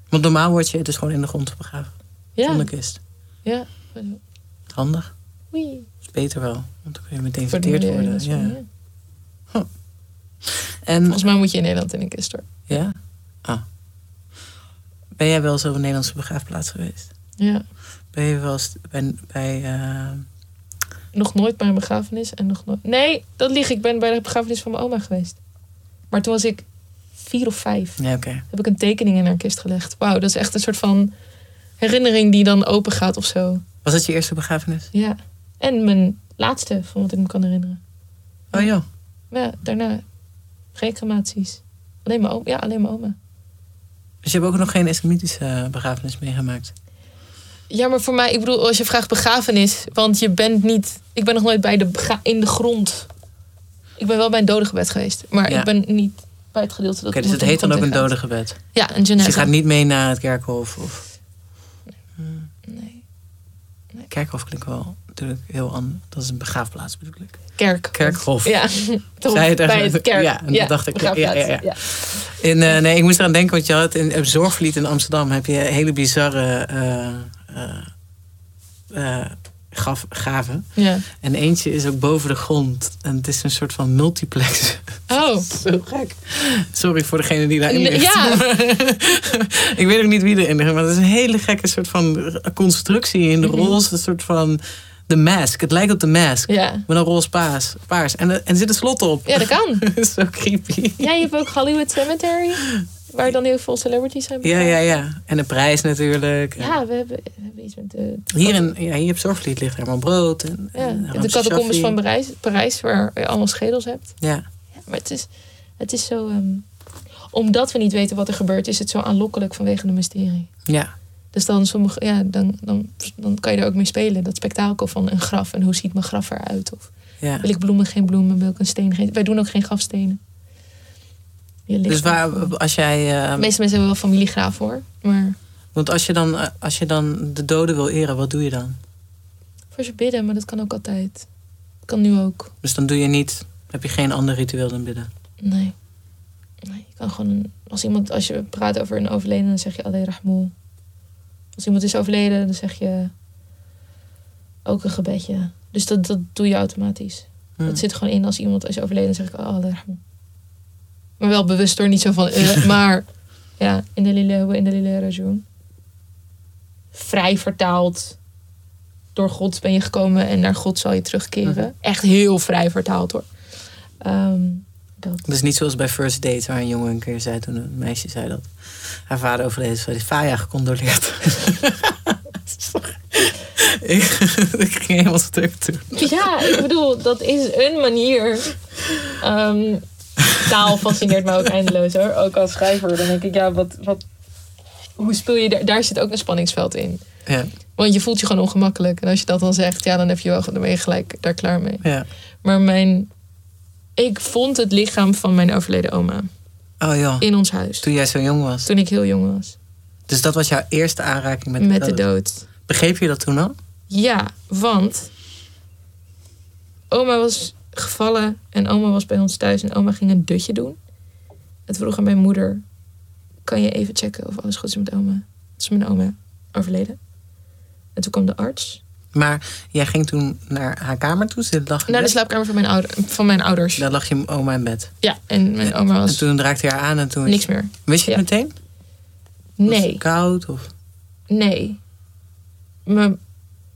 Want normaal word je dus gewoon in de grond begraven. ja. Zonder kist. ja. Handig. Oei. is beter wel. Want dan kun je meteen verteerd worden. Ja. ja. En, Volgens mij moet je in Nederland in een kist hoor. ja? Ah. Ben jij wel eens op een Nederlandse begraafplaats geweest? Ja. Ben je wel eens bij... bij eh, Nog nooit bij een begrafenis en nog nooit. Nee, dat lieg. Ik ben bij de begrafenis van mijn oma geweest. Maar toen was ik vier of vijf. ja. Heb ik een tekening in haar kist gelegd. Wauw, dat is echt een soort van herinnering die dan open gaat of zo. Was dat je eerste begrafenis? Ja. En mijn laatste, van wat ik me kan herinneren. Oh ja. Ja, daarna geen crematies. Alleen mijn oma. Ja, alleen mijn oma. Dus je hebt ook nog geen islamitische begrafenis meegemaakt? Ja, maar voor mij, ik bedoel, als je vraagt begrafenis, want je bent niet. Ik ben nog nooit bij de in de grond. Ik ben wel bij een dodengebed geweest, maar Ja. ik ben niet bij het gedeelte dat. Oké, dus het heet dan ook een dodengebed. ingaat. Ja, een Dus janaza. je gaat niet mee naar het kerkhof? Of... Nee. Kerkhof klinkt wel natuurlijk heel anders. Dat is een begraafplaats bedoel ik. Kerk. Kerkhof. Ja, je daar- bij het kerk. Ja, en dat dacht ik, ja, ja, ja. In, eh, nee, ik moest eraan denken, want je had in op Zorgvliet in Amsterdam heb je hele bizarre eh, eh, eh, gaf, gaven. Ja. En eentje is ook boven de grond. En het is een soort van multiplex. Oh, Zo gek. Sorry voor degene die daarin ligt. ja. ik weet ook niet wie erin ligt. Maar het is een hele gekke soort van constructie in de Mhm. roze. Een soort van de mask. Het lijkt op de mask. ja. Met een roze paas. paars. En, er- en er zit een slot op. Ja, dat kan. zo creepy. Ja, je hebt ook Hollywood Cemetery. Waar dan heel veel celebrities zijn. Ja, ja, ja. En de prijs natuurlijk. Ja, we hebben, we hebben iets met de... Hier, in, ja, hier op Zorgvliet ligt Herman Brood. En, Ja, en de catacombes van Parijs, Parijs, waar je allemaal schedels hebt. Ja, maar het is, het is zo... ehm, omdat we niet weten wat er gebeurt, is het zo aanlokkelijk vanwege de mysterie. ja. Dus dan, sommige, ja, dan, dan, dan kan je er ook mee spelen. Dat spektakel van een graf. En hoe ziet mijn graf eruit? Of ja. wil ik bloemen, geen bloemen? Wil ik een steen, geen... Wij doen ook geen grafstenen. Dus waar, als jij... De meeste mensen hebben wel familiegraaf hoor. Maar want als je, dan, eh, als je dan de doden wil eren, wat doe je dan? voor ze bidden, maar dat kan ook altijd. Dat kan nu ook. Dus dan doe je niet... Heb je geen ander ritueel dan bidden? Nee. Nee, je kan gewoon... Als iemand, als je praat over een overleden, dan zeg je Allah rahmoe. Als iemand is overleden, dan zeg je ook een gebedje. Dus dat, dat doe je automatisch. Hm. Dat zit gewoon in. Als iemand is overleden, dan zeg ik Allah rahmoe. Maar wel bewust door, niet zo van... eh, maar ja, in de lille in de lille rajoen. Vrij vertaald. Door God ben je gekomen en naar God zal je terugkeren. Mhm. Echt heel vrij vertaald hoor. Ehm, dat. Dus niet zoals bij First Date, waar een jongen een keer zei toen een meisje zei dat haar vader overleden is, die Faya gecondoleerd. Ik, ik ging helemaal stuk toen. Ja, ik bedoel, dat is een manier. Ehm, taal fascineert me ook eindeloos hoor. Ook als schrijver. Dan denk ik, ja, wat, wat, hoe speel je daar? Daar zit ook een spanningsveld in. Ja, Want je voelt je gewoon ongemakkelijk. En als je dat dan zegt, ja, dan heb je wel, dan ben je gelijk daar klaar mee. ja. Maar mijn, ik vond het lichaam van mijn overleden oma Oh ja, in ons huis. toen jij zo jong was. Toen ik heel jong was. Dus dat was jouw eerste aanraking met, Met de dood. Begreep je dat toen al? Ja, want oma was gevallen en oma was bij ons thuis en oma ging een dutje doen. Het vroeg aan mijn moeder, kan je even checken of alles goed is met oma? Toen is mijn oma overleden. En toen kwam de arts Maar jij ging toen naar haar kamer toe, ze lag naar de slaapkamer van mijn, ouder, van mijn ouders. Daar lag je oma in bed. Ja, en mijn oma En was toen raakte je haar aan en toen... niks meer. Wist je het Ja. meteen? Was Nee, het koud of... nee. Maar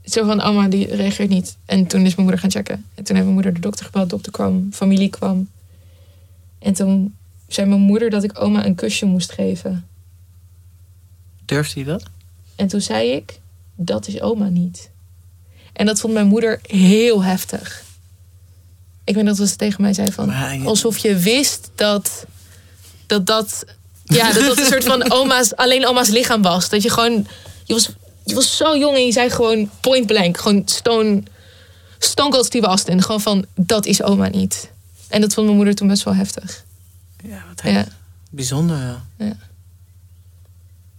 zo van oma die reageert niet. En toen is mijn moeder gaan checken. En toen heeft mijn moeder de dokter gebeld. De dokter kwam, familie kwam. En toen zei mijn moeder dat ik oma een kusje moest geven. Durfde je dat? En toen zei ik, dat is oma niet. En dat vond mijn moeder heel heftig. Ik weet dat ze tegen mij zei van... Je- Alsof je wist dat dat... dat ja, dat dat een soort van oma's, alleen oma's lichaam was. Dat je gewoon... Je was, je was zo jong en je zei gewoon point blank. Gewoon stone... Stone Cold Steve Austin. Gewoon van, dat is oma niet. En dat vond mijn moeder toen best wel heftig. Ja, wat Ja, bijzonder wel.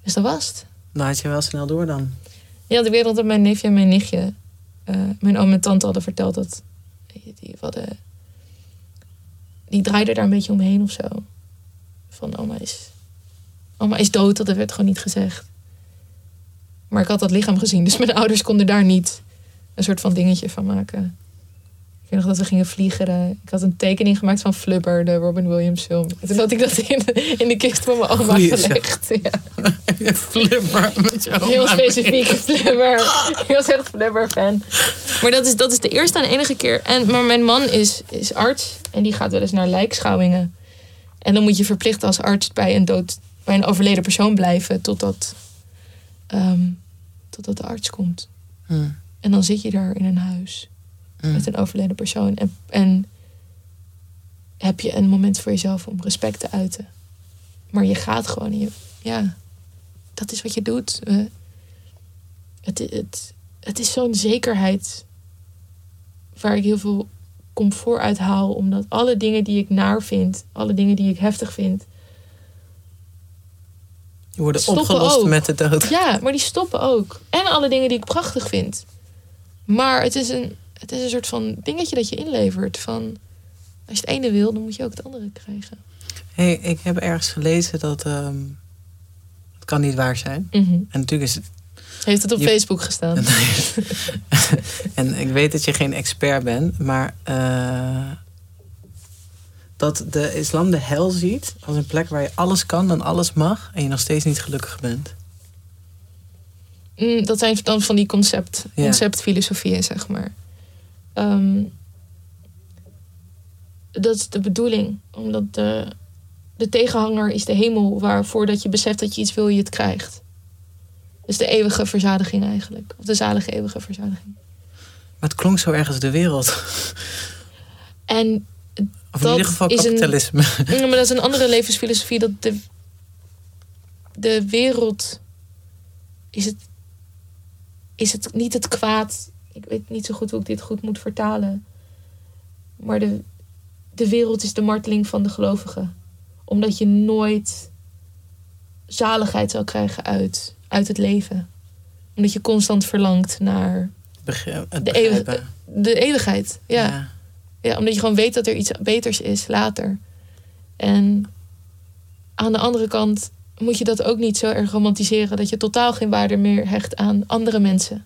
dus dat was het. Dan had je wel snel door dan. Ja, de wereld dat mijn neefje en mijn nichtje, eh, mijn oom en tante hadden verteld dat die, hadden, die draaiden daar een beetje omheen of zo. Van oma is, oma is dood, dat werd gewoon niet gezegd. Maar ik had dat lichaam gezien, dus mijn ouders konden daar niet een soort van dingetje van maken. Ik weet nog dat we gingen vliegeren. Ik had een tekening gemaakt van Flubber, de Robin Williams film. En toen had ik dat in de, in de kist van mijn oma Goeie gelegd. Ja. Flipper met je oma. Heel specifiek Flubber. Ik was echt Flubber-fan. Maar dat is, dat is de eerste en enige keer. En, maar mijn man is, is arts en die gaat wel eens naar lijkschouwingen. En dan moet je verplicht als arts bij een, dood, bij een overleden persoon blijven totdat, ehm, totdat de arts komt. Hm. En dan zit je daar in een huis Hm. met een overleden persoon. En, en heb je een moment voor jezelf om respect te uiten. Maar je gaat gewoon en je, ja, dat is wat je doet. Het, het, het is zo'n zekerheid waar ik heel veel comfort uit haal. Omdat alle dingen die ik naar vind, alle dingen die ik heftig vind, Die worden opgelost ook. met de dood. ja, maar die stoppen ook. En alle dingen die ik prachtig vind. Maar het is een, het is een soort van dingetje dat je inlevert. Van als je het ene wil, dan moet je ook het andere krijgen. Hey, ik heb ergens gelezen dat... ehm, het kan niet waar zijn. Mhm. En natuurlijk is het... Heeft het op Je- Facebook gestaan? en ik weet dat je geen expert bent, maar... eh, dat de islam de hel ziet als een plek waar je alles kan en alles mag... en je nog steeds niet gelukkig bent. Mm, dat zijn dan van die concept, Ja. conceptfilosofieën, zeg maar. Ehm, dat is de bedoeling. Omdat de, de tegenhanger is de hemel, waar voordat je beseft dat je iets wil, je het krijgt. Dus de eeuwige verzadiging eigenlijk. Of de zalige eeuwige verzadiging. Maar het klonk zo ergens de wereld. En Of in Dat ieder geval is een- kapitalisme. Ja, maar dat is een andere levensfilosofie. Dat de, de wereld is het, is het niet het kwaad. Ik weet niet zo goed hoe ik dit goed moet vertalen. Maar de, de wereld is de marteling van de gelovigen. Omdat je nooit zaligheid zal krijgen uit, uit het leven. Omdat je constant verlangt naar het De de eeuwigheid. ja. Ja, omdat je gewoon weet dat er iets beters is later. En aan de andere kant moet je dat ook niet zo erg romantiseren dat je totaal geen waarde meer hecht aan andere mensen,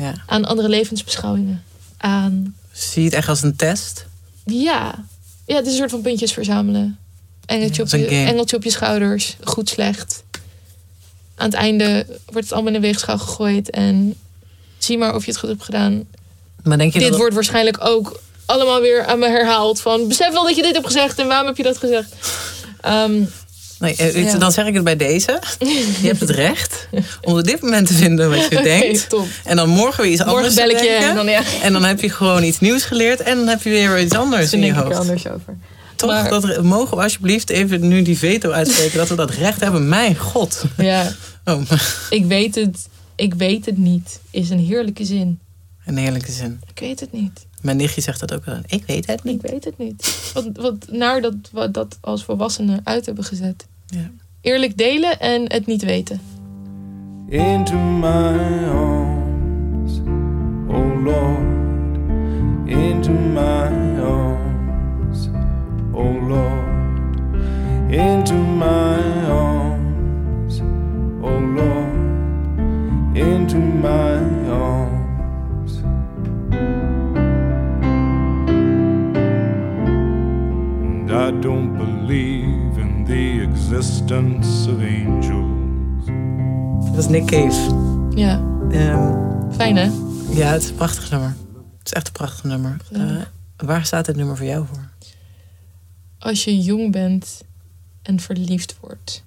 ja. aan andere levensbeschouwingen, aan Zie je het echt als een test? ja, ja, het is een soort van puntjes verzamelen. Engeltje, Ja, op, je, een game. engeltje op je schouders, goed slecht. Aan het einde wordt het allemaal in de weegschaal gegooid en zie maar of je het goed hebt gedaan. Maar denk je dit dat... wordt waarschijnlijk ook allemaal weer aan me herhaald. Van besef wel dat je dit hebt gezegd en waarom heb je dat gezegd? Ehm, Nee, eh, Ja. Dan zeg ik het bij deze. Je hebt het recht om op dit moment te vinden wat je denkt. top. En dan morgen weer iets Morgen anders bel ik je en dan ja, En dan heb je gewoon iets nieuws geleerd. En dan heb je weer iets anders in je ik er hoofd. anders over. Toch? Maar- Dat, mogen we alsjeblieft even nu die veto uitspreken. dat we dat recht hebben. Mijn god. Ja, Oh, ik weet het. Ik weet het niet. Is een heerlijke zin. een heerlijke zin. Ik weet het niet. Mijn nichtje zegt dat ook wel. Ik weet het niet. Ik weet het niet. Wat, wat naar dat we dat als volwassenen uit hebben gezet. Ja. Eerlijk delen en het niet weten. into my arms, oh Lord, into my arms, oh Lord, into existence of angels. Dat is Nick Cave. Ja, Ehm, fijn hè? ja, het is een prachtig nummer. Het is echt een prachtig nummer. Ja. Eh, waar staat dit nummer voor jou voor? Als je jong bent en verliefd wordt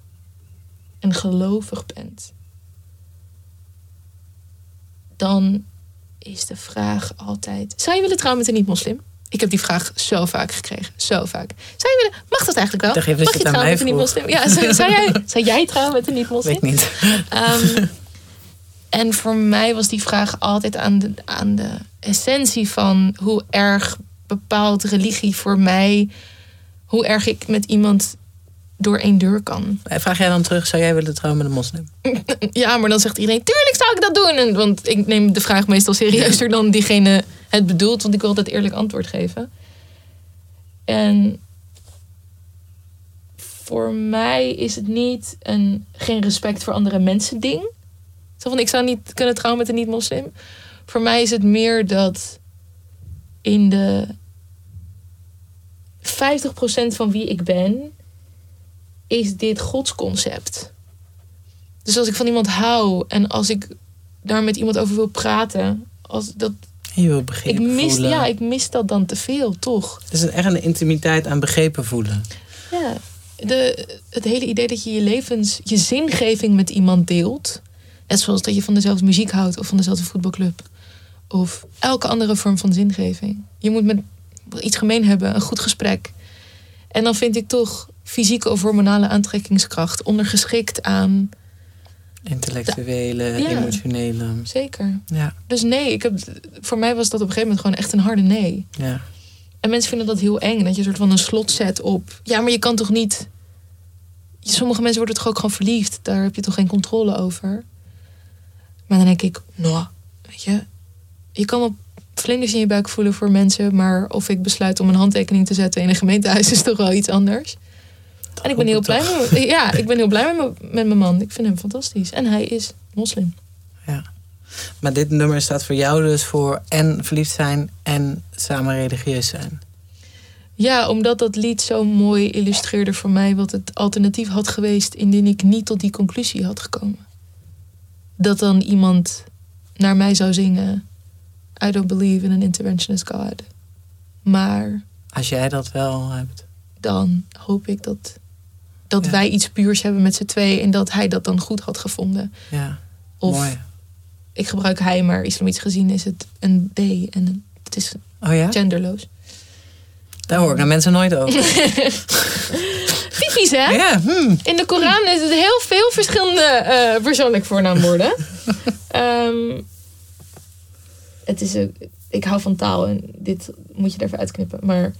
en gelovig bent, dan is de vraag altijd: zou je willen trouwen met een niet-moslim? Ik heb die vraag zo vaak gekregen, zo vaak. Zou je willen? Mag dat eigenlijk wel? Mag je trouwen met een niet-moslim? Ja, zou, zou jij, zou jij trouwen met een niet-moslim? Weet niet. Ehm, en voor mij was die vraag altijd aan de, aan de essentie van hoe erg bepaalt religie voor mij, hoe erg ik met iemand door één deur kan. Eh, Vraag jij dan terug, zou jij willen trouwen met een moslim? Ja, maar dan zegt iedereen, tuurlijk zou ik dat doen. En, want ik neem de vraag meestal serieuzer dan diegene het bedoelt, want ik wil altijd eerlijk antwoord geven. En voor mij is het niet een geen respect voor andere mensen ding. Zo van, ik zou niet kunnen trouwen met een niet-moslim. Voor mij is het meer dat in de 50% van wie ik ben, is dit godsconcept. Dus als ik van iemand hou en als ik daar met iemand over wil praten, als dat, je wil ik, begrepen mis, voelen. ja, ik mis dat dan te veel, toch? Het is een- echt een intimiteit aan begrepen voelen. Ja. De, het hele idee dat je je levens, je zingeving met iemand deelt. Net zoals dat je van dezelfde muziek houdt of van dezelfde voetbalclub. Of elke andere vorm van zingeving. Je moet met iets gemeen hebben, een goed gesprek. En dan vind ik toch fysieke of hormonale aantrekkingskracht ondergeschikt aan. Intellectuele, Ja. emotionele. Zeker. Ja, Dus nee, ik heb, voor mij was dat op een gegeven moment gewoon echt een harde nee. ja. En mensen vinden dat heel eng. Dat je een soort van een slot zet op. Ja, maar je kan toch niet. Sommige mensen worden toch ook gewoon verliefd. Daar heb je toch geen controle over. Maar dan denk ik, nou, weet je, je kan wel vlinders in je buik voelen voor mensen. Maar of ik besluit om een handtekening te zetten in een gemeentehuis is toch wel iets anders. En ik ben heel blij met, me- ja, ik ben heel blij met, me- met mijn man. Ik vind hem fantastisch. En hij is moslim. Maar dit nummer staat voor jou dus voor en verliefd zijn en samen religieus zijn. Ja, omdat dat lied zo mooi illustreerde voor mij wat het alternatief had geweest indien ik niet tot die conclusie had gekomen. Dat dan iemand naar mij zou zingen: I don't believe in an interventionist God. Maar Als jij dat wel hebt. dan hoop ik dat dat Ja. wij iets puurs hebben met z'n twee en dat hij dat dan goed had gevonden. Ja, Of mooi. ik gebruik hij, maar islamitisch gezien is het een D en het is Oh ja? genderloos. Daar hoor ik naar mensen nooit over. Typisch hè? Ja, hmm. In de Koran is het heel veel verschillende eh persoonlijk voornaamwoorden. Ehm, het is een, ik hou van taal en dit moet je er even uitknippen. Maar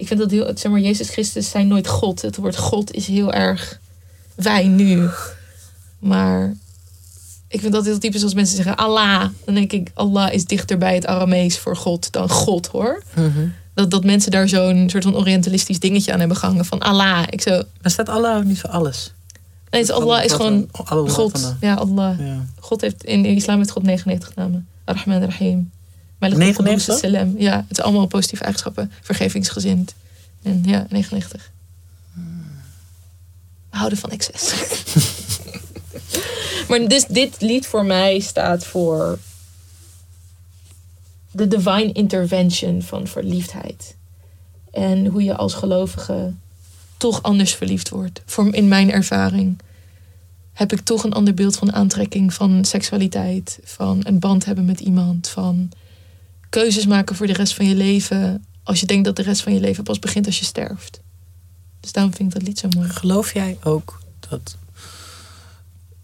ik vind dat heel, zeg maar, Jezus Christus zijn nooit God. Het woord God is heel erg wij nu. Maar ik vind dat heel typisch als mensen zeggen Allah. Dan denk ik, Allah is dichter bij het Aramees voor God dan God hoor. Mhm. Dat, dat mensen daar zo'n soort van orientalistisch dingetje aan hebben gehangen van Allah. Ik zo, Maar staat Allah niet voor alles? nee, het Allah is gewoon God. Ja, Allah. Ja. God heeft in islam heeft God 99 namen. Ar-Rahman Rahim. Malik 99? al-Qudus Salam. Ja, het is allemaal positieve eigenschappen. Vergevingsgezind. En ja, 99. We houden van excess. maar dus dit lied voor mij staat voor de divine intervention van verliefdheid. En hoe je als gelovige toch anders verliefd wordt. Voor in mijn ervaring heb ik toch een ander beeld van aantrekking, van seksualiteit, van een band hebben met iemand, van keuzes maken voor de rest van je leven. Als je denkt dat de rest van je leven pas begint als je sterft. Dus daarom vind ik dat lied zo mooi. Geloof jij ook dat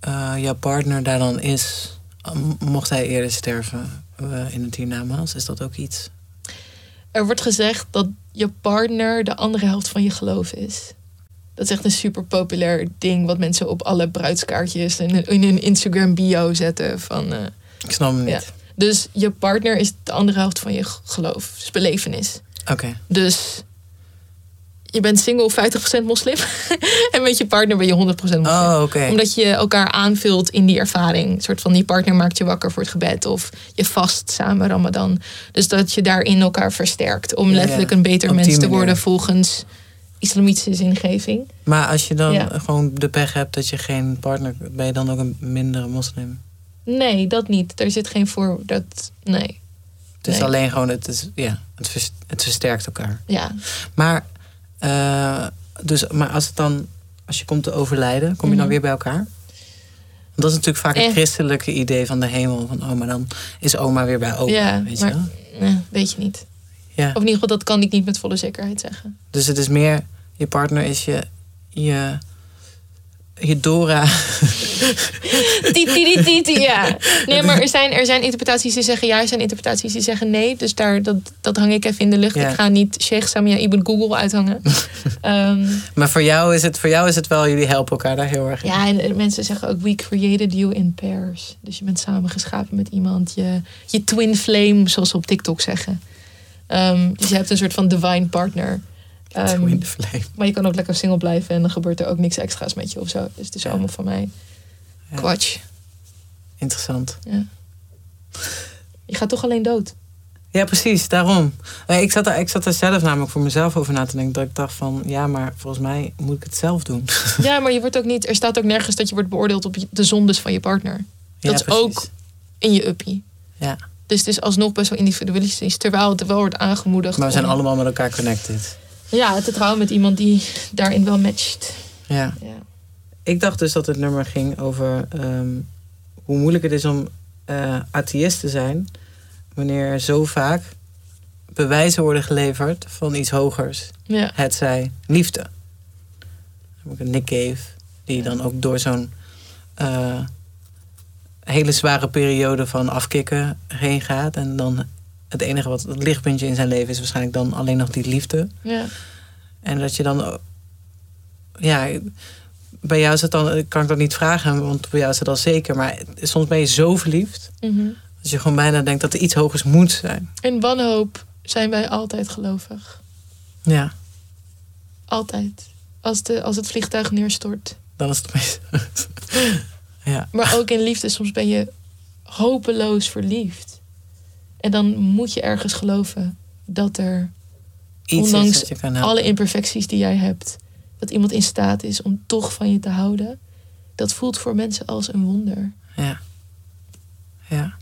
eh, jouw partner daar dan is, m- mocht hij eerder sterven eh, in het hiernamaals? Is dat ook iets? Er wordt gezegd dat je partner de andere helft van je geloof is. Dat is echt een super populair ding wat mensen op alle bruidskaartjes en in hun Instagram bio zetten. Van, eh, Ik snap hem niet. Ja. Dus je partner is de andere helft van je geloof, dus belevenis. Oké. Dus je bent single 50% moslim. en met je partner ben je 100% moslim. Oh, oké. Omdat je elkaar aanvult in die ervaring. Een soort van die partner maakt je wakker voor het gebed. Of je vast samen Ramadan. Dus dat je daarin elkaar versterkt. Om letterlijk een beter mens te worden volgens islamitische zingeving. Maar als je dan Ja. gewoon de pech hebt dat je geen partner... ben je dan ook een mindere moslim? Nee, dat niet. Er zit geen voor. Dat, nee. Het is Nee. alleen gewoon... Het, is, ja, het, het versterkt elkaar. Ja. Maar, eh, dus, maar als het dan... Als je komt te overlijden, kom je dan Mhm. weer bij elkaar? Want dat is natuurlijk vaak het Eh. christelijke idee van de hemel. Van, oh, maar dan is oma weer bij opa. Ja, weet je maar- wel? Nee, weet je niet. Ja. Of in ieder geval, dat kan ik niet met volle zekerheid zeggen. Dus het is meer... Je partner is je... Je, je Dora. Titi, titi, ja. Nee, maar er zijn, er zijn interpretaties die zeggen ja, er zijn interpretaties die zeggen nee. Dus daar, dat, dat hang ik even in de lucht. Ja. Ik ga niet Sheikh Samia Ibn Google uithangen. Ehm, Maar voor jou, is het, voor jou is het wel... Jullie helpen elkaar daar heel erg in. ja, en mensen zeggen ook we created you in pairs. Dus je bent samengeschapen met iemand. Je, je twin flame, zoals ze op TikTok zeggen. Ehm, dus je hebt een soort van divine partner. Ehm, Twin flame. maar je kan ook lekker single blijven en dan gebeurt er ook niks extra's met je of zo. Dus het is Ja. allemaal van mij. Ja. Interessant. Je gaat toch alleen dood. Ja, precies, daarom. Eh, Ik zat, er, ik zat er zelf namelijk voor mezelf over na te denken. Dat ik dacht van, ja, maar volgens mij moet ik het zelf doen. Ja, maar je wordt ook niet. Er staat ook nergens dat je wordt beoordeeld op de zondes van je partner. Ja, is ook- In je uppie. Ja, Dus het is alsnog best wel individualistisch. Terwijl het wel wordt aangemoedigd. maar we zijn om- allemaal met elkaar connected. Ja, te trouwen met iemand die daarin wel matcht. Ja. Ja. Ik dacht dus dat het nummer ging over ehm, hoe moeilijk het is om eh atheïst te zijn. Wanneer er zo vaak bewijzen worden geleverd van iets hogers. Ja. Het zij liefde. Een Nick Cave, die dan ook door zo'n eh, hele zware periode van afkicken heen gaat. En dan het enige wat het lichtpuntje in zijn leven is waarschijnlijk dan alleen nog die liefde. ja. En dat je dan. Ja, bij jou is het dan. Kan ik dat niet vragen, want bij jou is het al zeker. Maar soms ben je zo verliefd. Mhm. Dat je gewoon bijna denkt dat er iets hogers moet zijn. In wanhoop zijn wij altijd gelovig. Ja, Altijd. Als, de, als het vliegtuig neerstort. dan is het meest. ja, Maar ook in liefde, soms ben je hopeloos verliefd. En dan moet je ergens geloven dat er iets Ondanks is dat je kan helpen. alle imperfecties die jij hebt, dat iemand in staat is om toch van je te houden. Dat voelt voor mensen als een wonder. Ja. Ja.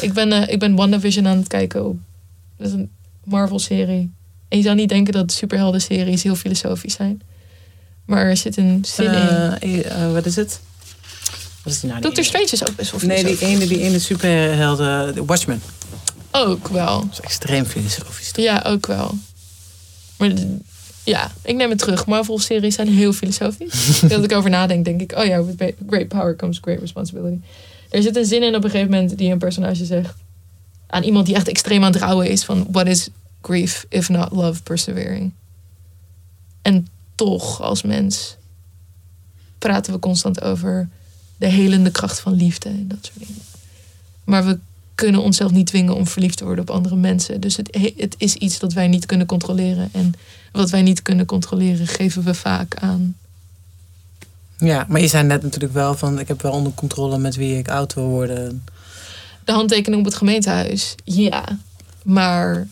Ik ben, eh, ik ben WandaVision aan het kijken. Op, dat is een Marvel-serie. En je zou niet denken dat superhelden-series heel filosofisch zijn. Maar er zit een zin in. Eh, eh, wat is het? Wat is die nou? Doctor? Strange is ook best wel Nee, die filosofisch. ene, die ene superhelden, de Watchmen. Ook wel. Dat is extreem filosofisch. toch? Ja, ook wel. Maar ja, ik neem het terug. Marvel-series zijn heel filosofisch. Als ik over nadenk, denk ik... Oh ja, with great power comes great responsibility. Er zit een zin in op een gegeven moment die een personage zegt... aan iemand die echt extreem aan het rouwen is... van what is grief if not love persevering? En toch, als mens... praten we constant over de helende kracht van liefde en dat soort dingen. Maar we kunnen onszelf niet dwingen om verliefd te worden op andere mensen. Dus het, he- het is iets dat wij niet kunnen controleren. En wat wij niet kunnen controleren, geven we vaak aan. Ja, maar je zei net natuurlijk wel van... ik heb wel onder controle met wie ik oud wil worden. De handtekening op het gemeentehuis, ja. Maar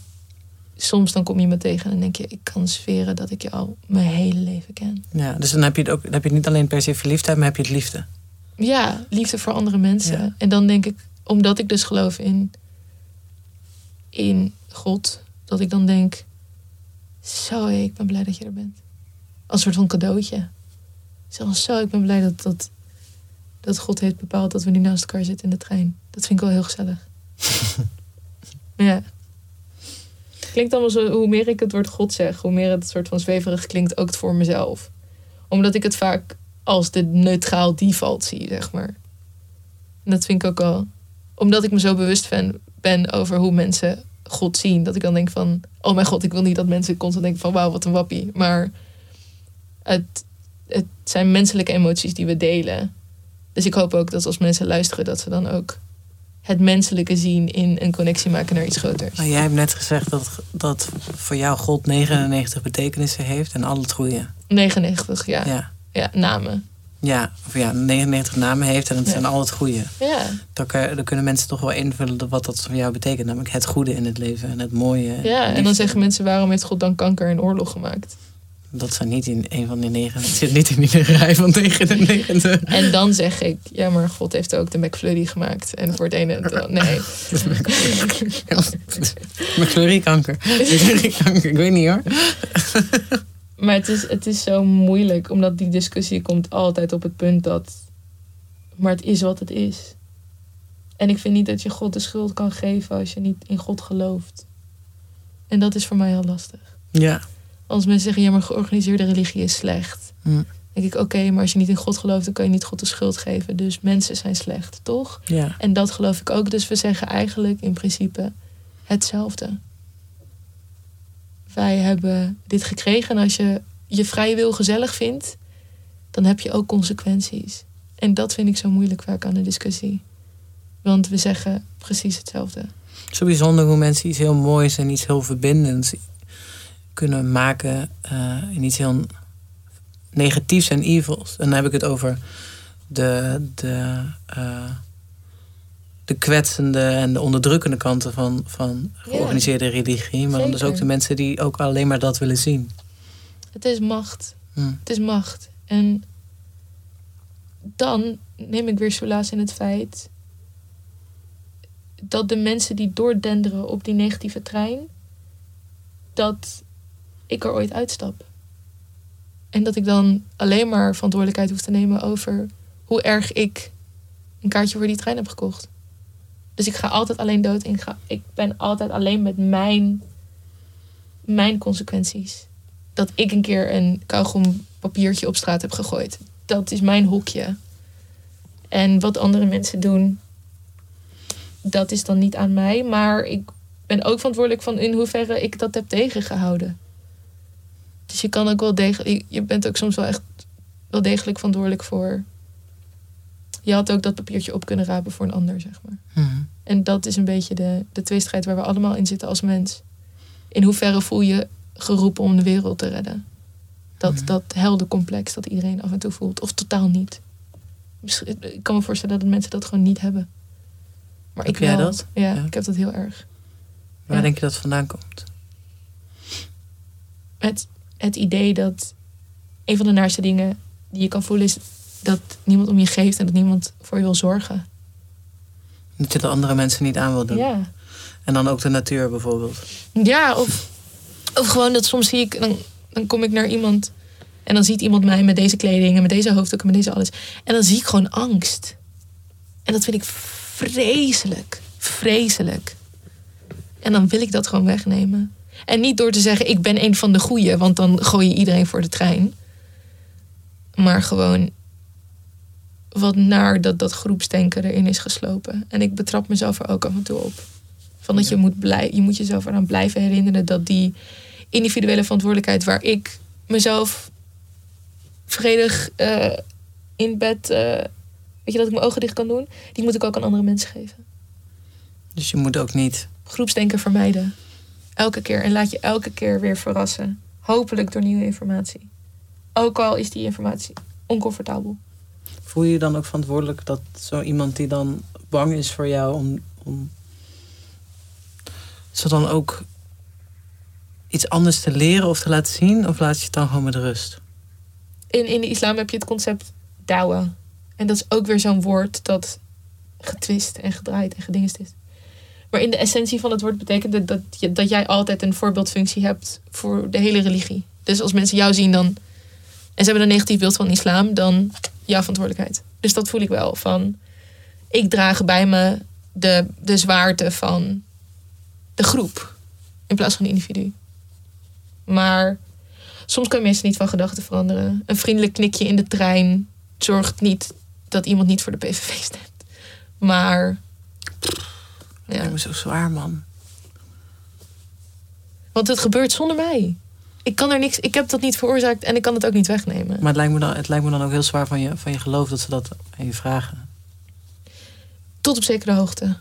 soms dan kom je me tegen en denk je... ik kan zweren dat ik je al mijn hele leven ken. Ja, dus dan heb je het ook dan heb je het niet alleen per se verliefdheid, maar heb je het liefde. Ja, liefde voor andere mensen. Ja. En dan denk ik, omdat ik dus geloof in, in God, dat ik dan denk, zo, ik ben blij dat je er bent. Als een soort van cadeautje. Zo, zo, ik ben blij dat, dat, dat God heeft bepaald dat we nu naast elkaar zitten in de trein. Dat vind ik wel heel gezellig. ja. Klinkt allemaal zo, hoe meer ik het woord God zeg, hoe meer het soort van zweverig klinkt, ook voor mezelf. Omdat ik het vaak als de neutraal default zie, zeg maar. En dat vind ik ook al. Omdat ik me zo bewust ben, ben over hoe mensen God zien. Dat ik dan denk van, oh mijn god, ik wil niet dat mensen constant denken van, wauw, wat een wappie. Maar het, het zijn menselijke emoties die we delen. Dus ik hoop ook dat als mensen luisteren, dat ze dan ook het menselijke zien in een connectie maken naar iets groters. Nou, jij hebt net gezegd dat, dat voor jou God 99 betekenissen heeft en al het goede. 99, ja. Ja, Ja. namen. Ja, of ja, 99 namen heeft en het Ja. zijn al het goede. Ja, Dan, dan kunnen mensen toch wel invullen wat dat voor jou betekent. Namelijk het goede in het leven en het mooie. ja. en dan zeggen mensen, waarom heeft God dan kanker en oorlog gemaakt? Dat zijn niet in een van die negen. Het zit niet in die rij van 99. En dan zeg ik, ja, maar God heeft ook de McFlurry gemaakt. En voor het ene, nee. McFlurry kanker. McFlurry kanker. Ik weet niet hoor. Maar het is, het is zo moeilijk, omdat die discussie komt altijd op het punt dat. Maar het is wat het is. En ik vind niet dat je God de schuld kan geven als je niet in God gelooft. En dat is voor mij heel lastig. Ja. Als mensen zeggen, ja, maar georganiseerde religie is slecht. Hm. denk ik, oké, maar als je niet in God gelooft, dan kan je niet God de schuld geven. Dus mensen zijn slecht, toch? Ja. En dat geloof ik ook. Dus we zeggen eigenlijk in principe hetzelfde. Wij hebben dit gekregen en als je je vrije wil gezellig vindt, dan heb je ook consequenties. En dat vind ik zo moeilijk vaak aan de discussie. Want we zeggen precies hetzelfde. Zo bijzonder hoe mensen iets heel moois en iets heel verbindends kunnen maken eh, in iets heel negatiefs en evils. En dan heb ik het over de, de, eh, de kwetsende en de onderdrukkende kanten van, van georganiseerde religie. Maar dan dus zeker. ook de mensen die ook alleen maar dat willen zien. Het is macht. Hm. Het is macht. En dan neem ik weer solaas in het feit dat de mensen die doordenderen op die negatieve trein, dat ik er ooit uitstap. En dat ik dan alleen maar verantwoordelijkheid hoef te nemen over hoe erg ik een kaartje voor die trein heb gekocht. Dus ik ga altijd alleen dood. En ik, ga, ik ben altijd alleen met mijn, mijn consequenties dat ik een keer een kauwgompapiertje op straat heb gegooid. Dat is mijn hokje. En wat andere mensen doen, dat is dan niet aan mij. Maar ik ben ook verantwoordelijk van in hoeverre ik dat heb tegengehouden. Dus je kan ook wel degelijk, je bent ook soms wel echt wel degelijk verantwoordelijk voor. Je had ook dat papiertje op kunnen rapen voor een ander, zeg maar. Hm. En dat is een beetje de, de tweestrijd waar we allemaal in zitten als mens. In hoeverre voel je geroepen om de wereld te redden? Dat, Mhm. dat heldencomplex dat iedereen af en toe voelt. Of totaal niet. Ik kan me voorstellen dat mensen dat gewoon niet hebben. Maar Heb ik jij wel. dat? Ja, Ja. ik heb dat heel erg. Waar Ja. denk je dat vandaan komt? Het, het idee dat een van de naarste dingen die je kan voelen is dat niemand om je geeft en dat niemand voor je wil zorgen. Dat je de andere mensen niet aan wil doen. Ja. En dan ook de natuur bijvoorbeeld. Ja, of, of gewoon dat soms zie ik, dan, dan kom ik naar iemand En dan ziet iemand mij met deze kleding en met deze hoofddoek en met deze alles. En dan zie ik gewoon angst. En dat vind ik vreselijk. Vreselijk. En dan wil ik dat gewoon wegnemen. En niet door te zeggen, ik ben een van de goeie, want dan gooi je iedereen voor de trein. Maar gewoon wat naar dat dat groepsdenken erin is geslopen. En ik betrap mezelf er ook af en toe op. Van dat je moet, blij, je moet jezelf eraan blijven herinneren dat die individuele verantwoordelijkheid waar ik mezelf vredig eh, in bed, eh, weet je dat ik mijn ogen dicht kan doen, die moet ik ook aan andere mensen geven. Dus je moet ook niet. Groepsdenken vermijden. Elke keer. En laat je elke keer weer verrassen. Hopelijk door nieuwe informatie. Ook al is die informatie oncomfortabel. Voel je je dan ook verantwoordelijk dat zo iemand die dan bang is voor jou om. om ze dan ook iets anders te leren of te laten zien? Of laat je het dan gewoon met rust? In, in de islam heb je het concept dawa. En dat is ook weer zo'n woord dat getwist en gedraaid en gedingest is. Maar in de essentie van het woord betekent het dat, je, dat jij altijd een voorbeeldfunctie hebt voor de hele religie. Dus als mensen jou zien dan. En ze hebben een negatief beeld van islam, dan jouw verantwoordelijkheid. Dus dat voel ik wel. Van ik draag bij me de, de zwaarte van de groep. In plaats van een individu. Maar soms kan je mensen niet van gedachten veranderen. Een vriendelijk knikje in de trein zorgt niet dat iemand niet voor de PVV stemt. Maar. Ja. Dat is zo zwaar, man. Want het gebeurt zonder mij. Ik kan er niks. Ik heb dat niet veroorzaakt en ik kan het ook niet wegnemen. Maar het lijkt me dan, het lijkt me dan ook heel zwaar van je, van je geloof dat ze dat aan je vragen. Tot op zekere hoogte.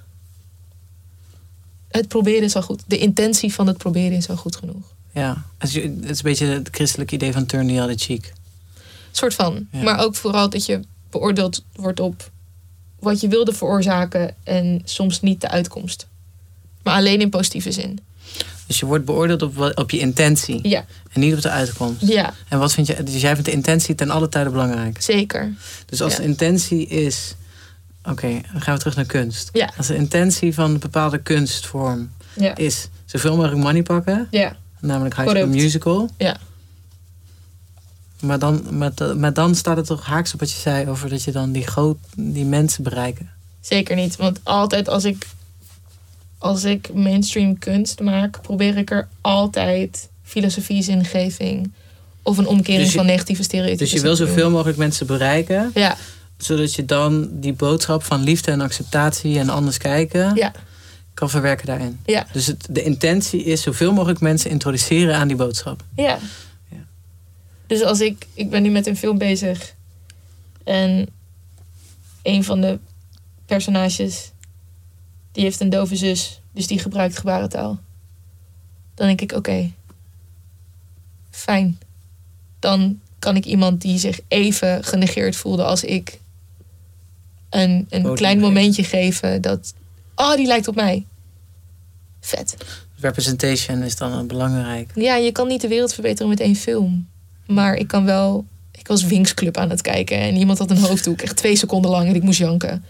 Het proberen is al goed. De intentie van het proberen is al goed genoeg. Ja, het is, het is een beetje het christelijke idee van turn the other cheek. soort van. Ja. Maar ook vooral dat je beoordeeld wordt op wat je wilde veroorzaken en soms niet de uitkomst. Maar alleen in positieve zin. Dus je wordt beoordeeld op, op je intentie Ja, en niet op de uitkomst. ja En wat vind je, dus jij vindt de intentie ten alle tijde belangrijk. zeker. Dus als Ja. de intentie is, oké, dan gaan we terug naar kunst. Ja. Als de intentie van een bepaalde kunstvorm Ja, is zoveel mogelijk money pakken, ja, namelijk High School Correct. Musical. ja. Maar dan, maar, maar dan staat het toch haaks op wat je zei over dat je dan die, groot, die mensen bereiken. zeker niet. Want altijd als ik, als ik mainstream kunst maak, probeer ik er altijd filosofie, zingeving of een omkering Dus je- van negatieve stereotypen. Dus je wil zoveel mogelijk mensen bereiken, Ja, zodat je dan die boodschap van liefde en acceptatie en anders kijken ja, kan verwerken daarin. ja, Dus het, de intentie is zoveel mogelijk mensen introduceren aan die boodschap. ja. Ja. Dus als ik, ik ben nu met een film bezig en een van de personages die heeft een dove zus, dus die gebruikt gebarentaal. Dan denk ik, oké, fijn. Dan kan ik iemand die zich even genegeerd voelde als ik een, een klein momentje geven dat, oh, die lijkt op mij. Vet. Representation is dan belangrijk. Ja, je kan niet de wereld verbeteren met één film. Maar ik kan wel. Ik was Wings Club aan het kijken en iemand had een hoofddoek, echt twee seconden lang en ik moest janken.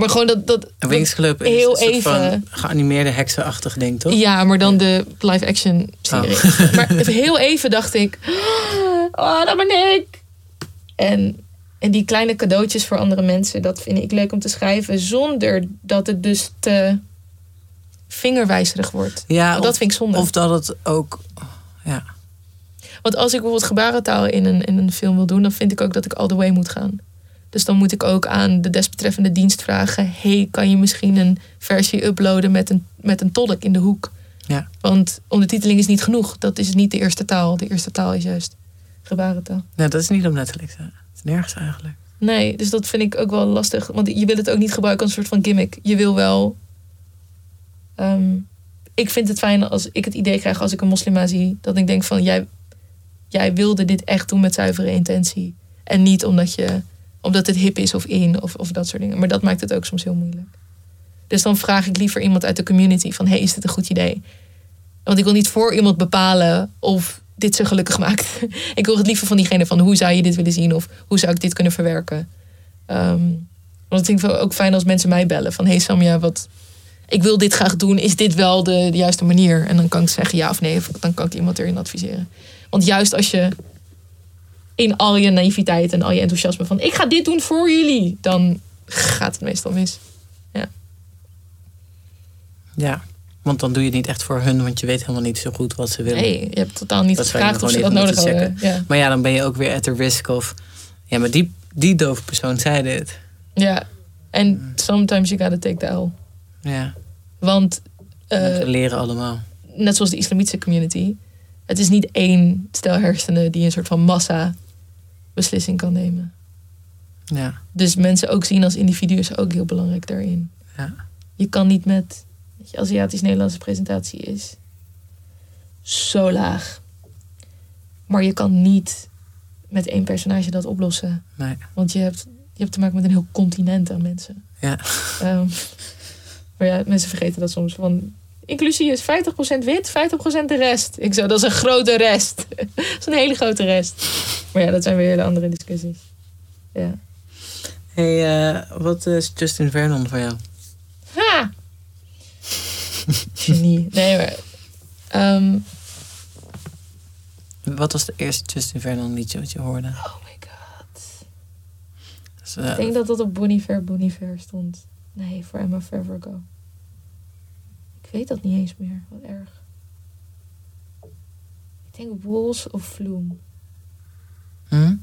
Maar gewoon dat. dat, Een is heel een soort even. van geanimeerde heksenachtig ding, toch? Ja, maar dan de live-action serie. Maar heel even dacht ik, oh, dat ben ik. En, en die kleine cadeautjes voor andere mensen, dat vind ik leuk om te schrijven, zonder dat het dus te vingerwijzerig wordt. Ja, dat of, vind ik zonde. of dat het ook... Ja, Want als ik bijvoorbeeld gebarentaal in een, in een film wil doen, dan vind ik ook dat ik all the way moet gaan. Dus dan moet ik ook aan de desbetreffende dienst vragen: hey, kan je misschien een versie uploaden met een, met een tolk in de hoek? Ja. Want ondertiteling is niet genoeg. Dat is niet de eerste taal. De eerste taal is juist gebarentaal. nee, dat is niet Netflix. Hè. Het is nergens eigenlijk. Nee, dus dat vind ik ook wel lastig. Want je wil het ook niet gebruiken als een soort van gimmick. Je wil wel. ehm, ik vind het fijn als ik het idee krijg als ik een moslima zie. Dat ik denk van jij, jij wilde dit echt doen met zuivere intentie. En niet omdat, je, omdat het hip is of in of, of dat soort dingen. Maar dat maakt het ook soms heel moeilijk. Dus dan vraag ik liever iemand uit de community van... hey, is dit een goed idee? Want ik wil niet voor iemand bepalen of dit ze gelukkig maakt. ik wil het liever van diegene van hoe zou je dit willen zien... of hoe zou ik dit kunnen verwerken. Ehm, want ik vind het ook fijn als mensen mij bellen van... hey Samja, wat, ik wil dit graag doen. Is dit wel de, de juiste manier? En dan kan ik zeggen ja of nee. Of dan kan ik iemand erin adviseren. Want juist als je... in al je naïviteit en al je enthousiasme van ik ga dit doen voor jullie, dan gaat het meestal mis. Ja, want dan doe je het niet echt voor hun, want je weet helemaal niet zo goed wat ze willen. Nee, je hebt totaal niet Dat gevraagd of ze dat nodig. Ja. Maar ja, dan ben je ook weer at the risk of... Ja, maar die, die dove persoon zei dit. ja, en sometimes you gotta take the L. Ja, Want eh, we leren allemaal. net zoals de islamitische community, het is niet één stel hersenen die een soort van massa beslissing kan nemen. Ja, Dus mensen ook zien als individu is ook heel belangrijk daarin. ja. Je kan niet met weet je, Aziatisch-Nederlandse presentatie is zo laag. Maar je kan niet met één personage dat oplossen. Nee. Want je hebt, je hebt te maken met een heel continent aan mensen. Ja. Ehm, maar ja, mensen vergeten dat soms. Van, inclusie is 50% wit, 50% de rest. Ik zo, dat is een grote rest. dat is een hele grote rest. Maar ja, dat zijn weer hele andere discussies. Ja. hey, eh, wat is Justin Vernon voor jou? Ha! Genie. Nee, maar... ehm, Wat was de eerste Justin Vernon liedje wat je hoorde? oh my god. Dus, eh, Ik denk dat dat op Bonnie Fair Bonnie Fair stond. Nee, voor Emma Forever Ago. Ik weet dat niet eens meer. Wat erg. Ik denk Walls of Flume. Hm?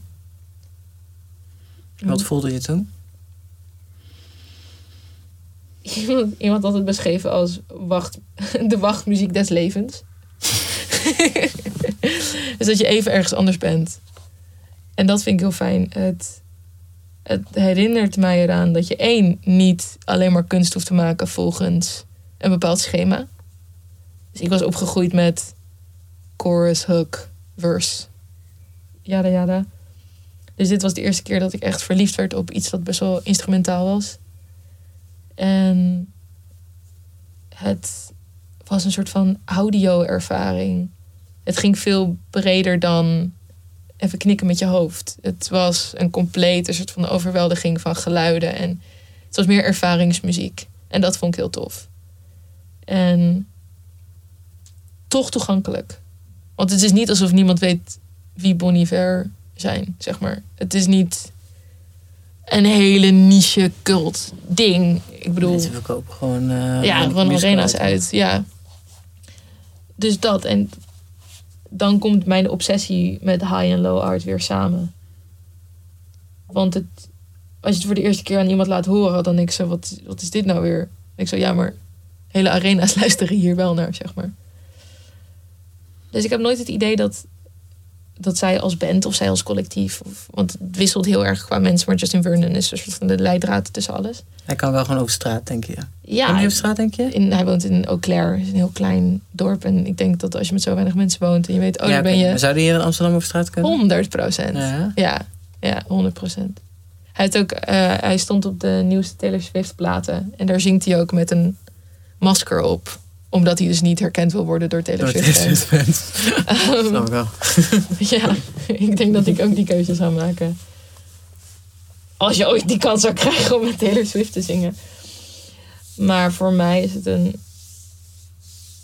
Wat voelde je toen? Iemand, iemand had het beschreven als wacht, de wachtmuziek des levens. dus dat je even ergens anders bent. En dat vind ik heel fijn. Het, het herinnert mij eraan dat je één, niet alleen maar kunst hoeft te maken volgens een bepaald schema. Dus ik was opgegroeid met chorus, hook, verse. Yada yada. Dus dit was de eerste keer dat ik echt verliefd werd op iets dat best wel instrumentaal was. En het was een soort van audio-ervaring. Het ging veel breder dan even knikken met je hoofd. Het was een complete soort van overweldiging van geluiden. En het was meer ervaringsmuziek. En dat vond ik heel tof. En toch toegankelijk. Want het is niet alsof niemand weet wie Bon Iver zijn, zeg maar. Het is niet een hele niche cult ding. Ik bedoel, Mensen verkopen gewoon... eh, ja, gewoon arena's uit. Ja. Dus dat. En dan komt mijn obsessie met high en low art weer samen. Want het, als je het voor de eerste keer aan iemand laat horen, dan denk ik zo, wat, wat is dit nou weer? Ik zo, ja, maar hele arena's luisteren hier wel naar, zeg maar. Dus ik heb nooit het idee dat, dat zij als band of zij als collectief, of, want het wisselt heel erg qua mensen, maar Justin Vernon is een soort van de leidraad tussen alles. Hij kan wel gewoon over straat, denk je. Ja, je op straat, denk je? in, hij woont in Eau Claire, is een heel klein dorp. En ik denk dat als je met zo weinig mensen woont en je weet, oh, ja, daar ben je Maar Zou die hier in Amsterdam over straat kunnen? 100 procent. Ja. Ja, ja, 100 procent. Hij, ook, eh, hij stond op de nieuwste Taylor Swift platen. En daar zingt hij ook met een masker op. Omdat hij dus niet herkend wil worden door Taylor Swift. Ehm, Snap ik wel. ja, ik denk dat ik ook die keuze zou maken. Als je ooit die kans zou krijgen om met Taylor Swift te zingen. Maar voor mij is het een,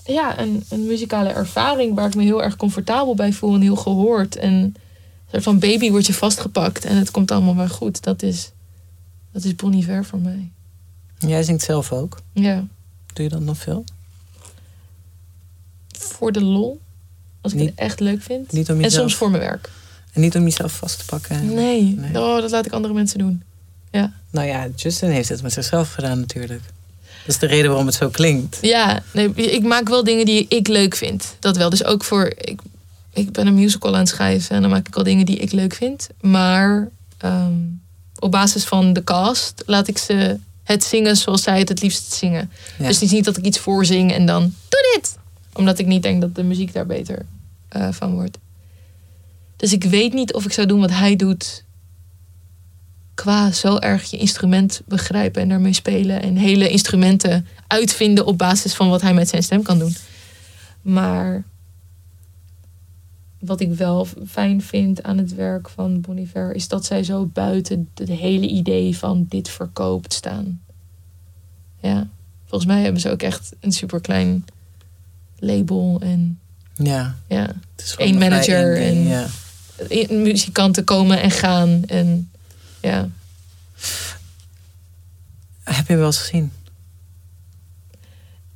ja, een, een muzikale ervaring waar ik me heel erg comfortabel bij voel en heel gehoord. En een soort van baby wordt je vastgepakt en het komt allemaal maar goed. Dat is, dat is Bon Iver voor mij. Jij zingt zelf ook. Ja, Doe je dat nog veel? Voor de lol. Als ik Niet- het echt leuk vind. Niet om En soms voor mijn werk. en niet om jezelf vast te pakken. Nee. Nee. Oh, dat laat ik andere mensen doen. Nou ja, Justin heeft het met zichzelf gedaan natuurlijk. Dat is de reden waarom het zo klinkt. Ja, nee, ik maak wel dingen die ik leuk vind. Dat wel. Dus ook voor. Ik, ik ben een musical aan het schrijven en dan maak ik wel dingen die ik leuk vind. Maar ehm, op basis van de cast laat ik ze het zingen zoals zij het het liefst zingen. Ja. Dus het is niet dat ik iets voorzing en dan doe dit. Omdat ik niet denk dat de muziek daar beter eh, van wordt. Dus ik weet niet of ik zou doen wat hij doet. Qua zo erg je instrument begrijpen en daarmee spelen. En hele instrumenten uitvinden op basis van wat hij met zijn stem kan doen. Maar wat ik wel fijn vind aan het werk van Bon Iver... is dat zij zo buiten het hele idee van dit verkoopt staan. Ja, volgens mij hebben ze ook echt een superklein label. En Ja, ja, Eén een vrij manager en- Ja. muzikanten komen en gaan. En ja, Heb je hem wel eens gezien?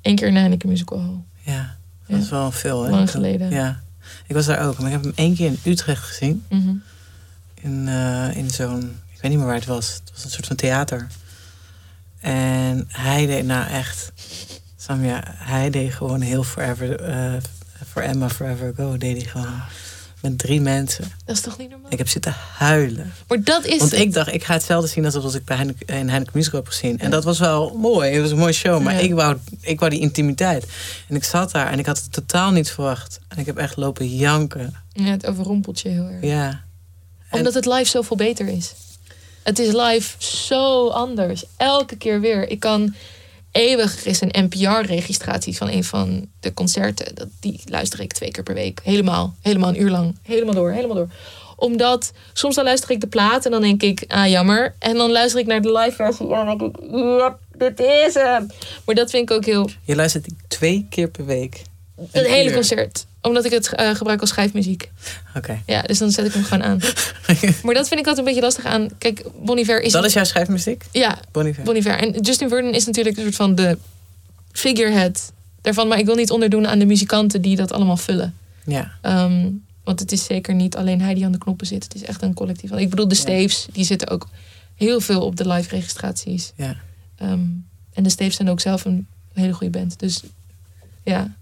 één keer de Heineken Musical Hall. Ja, dat Ja. is wel veel. Hè? Lang geleden. Ja, ik was daar ook. Maar ik heb hem één keer in Utrecht gezien. Mhm. In, eh, in zo'n, ik weet niet meer waar het was. Het was een soort van theater. En hij deed nou echt, Samja, hij deed gewoon heel Forever, eh For Emma Forever Go, deed hij gewoon. Met drie mensen. Dat is toch niet normaal? Ik heb zitten huilen. Maar dat is Want het. ik dacht, ik ga hetzelfde zien als wat ik bij Heineken, in Heineken Musical heb gezien. En dat was wel mooi. Het was een mooie show. Maar Ja. ik, wou, ik wou die intimiteit. En ik zat daar en ik had het totaal niet verwacht. En ik heb echt lopen janken. Ja, het overrompelt je heel erg. Ja. En- Omdat het live zoveel beter is. Het is live zo anders. Elke keer weer. Ik kan eeuwig is een NPR-registratie van een van de concerten. Dat, die luister ik twee keer per week. Helemaal. Helemaal een uur lang. Helemaal door. Helemaal door. Omdat soms dan luister ik de plaat en dan denk ik, ah jammer. En dan luister ik naar de live versie en dan denk ik, ja, dit is hem. Maar dat vind ik ook heel... Je luistert twee keer per week. Het Een hele uur. concert. Omdat ik het eh, gebruik als schijfmuziek. Oké. Ja, dus dan zet ik hem gewoon aan. Maar dat vind ik altijd een beetje lastig aan. Kijk, Bon Iver is... Dat is jouw schrijfmuziek? Ja, Bon Iver. Bon Iver. En Justin Vernon is natuurlijk een soort van de figurehead daarvan. Maar ik wil niet onderdoen aan de muzikanten die dat allemaal vullen. Ja. Ehm, want het is zeker niet alleen hij die aan de knoppen zit. Het is echt een collectief. Ik bedoel, de Staves, die zitten ook heel veel op de live registraties. ja. Ehm, en de Staves zijn ook zelf een hele goede band. Dus ja,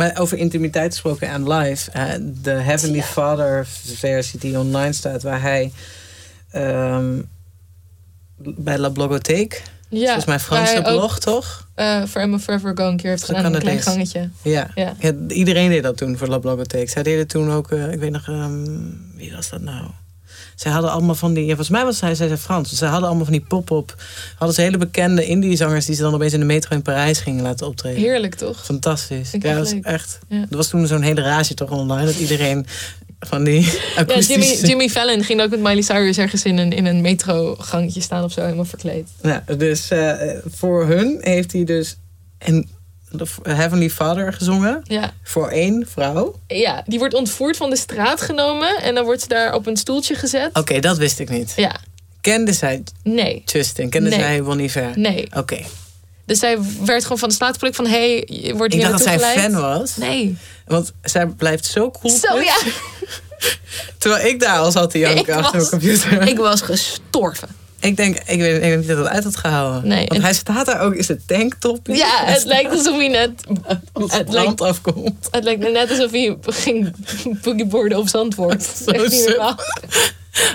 Maar over intimiteit gesproken aan live. eh, de Heavenly Father versie die online staat. Waar hij ehm, bij La Blogotheek. ja Volgens mij Franse blog, toch? eh, For Emma Forever Go een keer heeft gedaan. Een klein gangetje. Ja. Ja. Ja, iedereen deed dat toen voor La Blogotheek. Zij deden toen ook, eh, ik weet nog, ehm, wie was dat nou? Zij hadden allemaal van die, ja, volgens mij was zij, zij zei Frans. Zij hadden allemaal van die pop-up. Hadden ze hele bekende indie-zangers die ze dan opeens in de metro in Parijs gingen laten optreden. Heerlijk toch? Fantastisch. Ja, was leuk. echt. Ja. Er was toen zo'n hele rage toch online dat iedereen van die Ja. Jimmy, Jimmy Fallon ging ook met Miley Cyrus ergens in een, in een metro-gangetje staan of zo, helemaal verkleed. Ja, dus eh, voor hun heeft hij dus een Heavenly Father gezongen. Ja. Voor één vrouw. ja, die wordt ontvoerd van de straat genomen en dan wordt ze daar op een stoeltje gezet. Oké, dat wist ik niet. Ja, Kende zij nee, Justin? Kende Nee. zij Bon Iver? nee. Oké. Dus zij werd gewoon van de straat geplukt van, hé, hey, je wordt Ik hier dacht dat naartoe zij fan was. Nee. Want zij blijft zo cool. Zo ja, Terwijl ik daar al zat te janken Ik achter mijn computer. ik was gestorven. Ik denk, ik weet, ik weet niet dat het uit had gehouden. Nee, Want hij staat daar ook in zijn tanktop. Ja, het lijkt alsof hij net, het het land afkomt. het lijkt net alsof hij ging boogieboarden op Zandvoort. Zo Echt niet.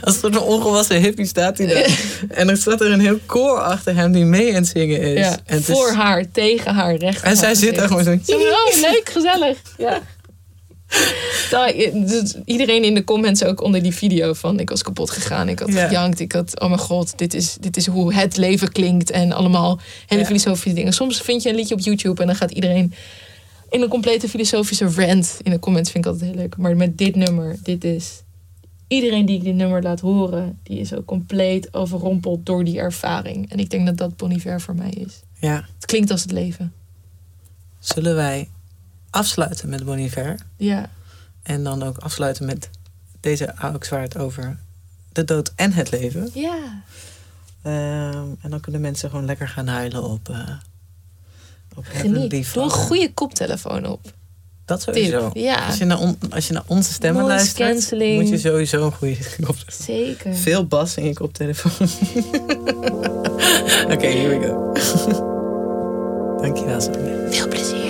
Als een ongewassen hippie staat hij daar. En er staat er een heel koor achter hem die mee aan het zingen is. Ja, en, het is- voor haar, tegen haar, recht. en zij zit daar gewoon. Zo, Oh, leuk, gezellig. Ja. Dus iedereen in de comments ook onder die video van ik was kapot gegaan. Ik had Ja. gejankt. Ik had, oh mijn god, dit is, dit is hoe het leven klinkt. En allemaal hele filosofische dingen. Soms vind je een liedje op YouTube en dan gaat iedereen in een complete filosofische rant. In de comments vind ik altijd heel leuk. Maar met dit nummer, dit is... Iedereen die ik dit nummer laat horen, die is ook compleet overrompeld door die ervaring. En ik denk dat dat Bon Iver voor mij is. Ja, Het klinkt als het leven. zullen wij afsluiten met Bon Iver? Ja. En dan ook afsluiten met deze Auxwaard over de dood en het leven. Ja. Ehm, en dan kunnen mensen gewoon lekker gaan huilen op, eh op Geniet. Doe een goede koptelefoon op. Dat sowieso. Tip. Ja. Als, je naar on- als je naar onze stemmen luistert, moet je sowieso een goede koptelefoon. Zeker. Veel bas in je koptelefoon. Oké, here we go. Dankjewel, Sabine. Veel plezier.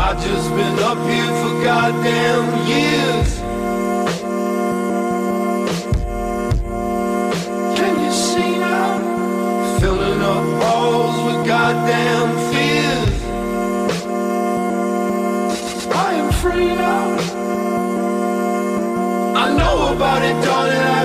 I've just been up here for goddamn years. Can you see now? Filling up walls with goddamn fears. I am free now. I know about it, darling.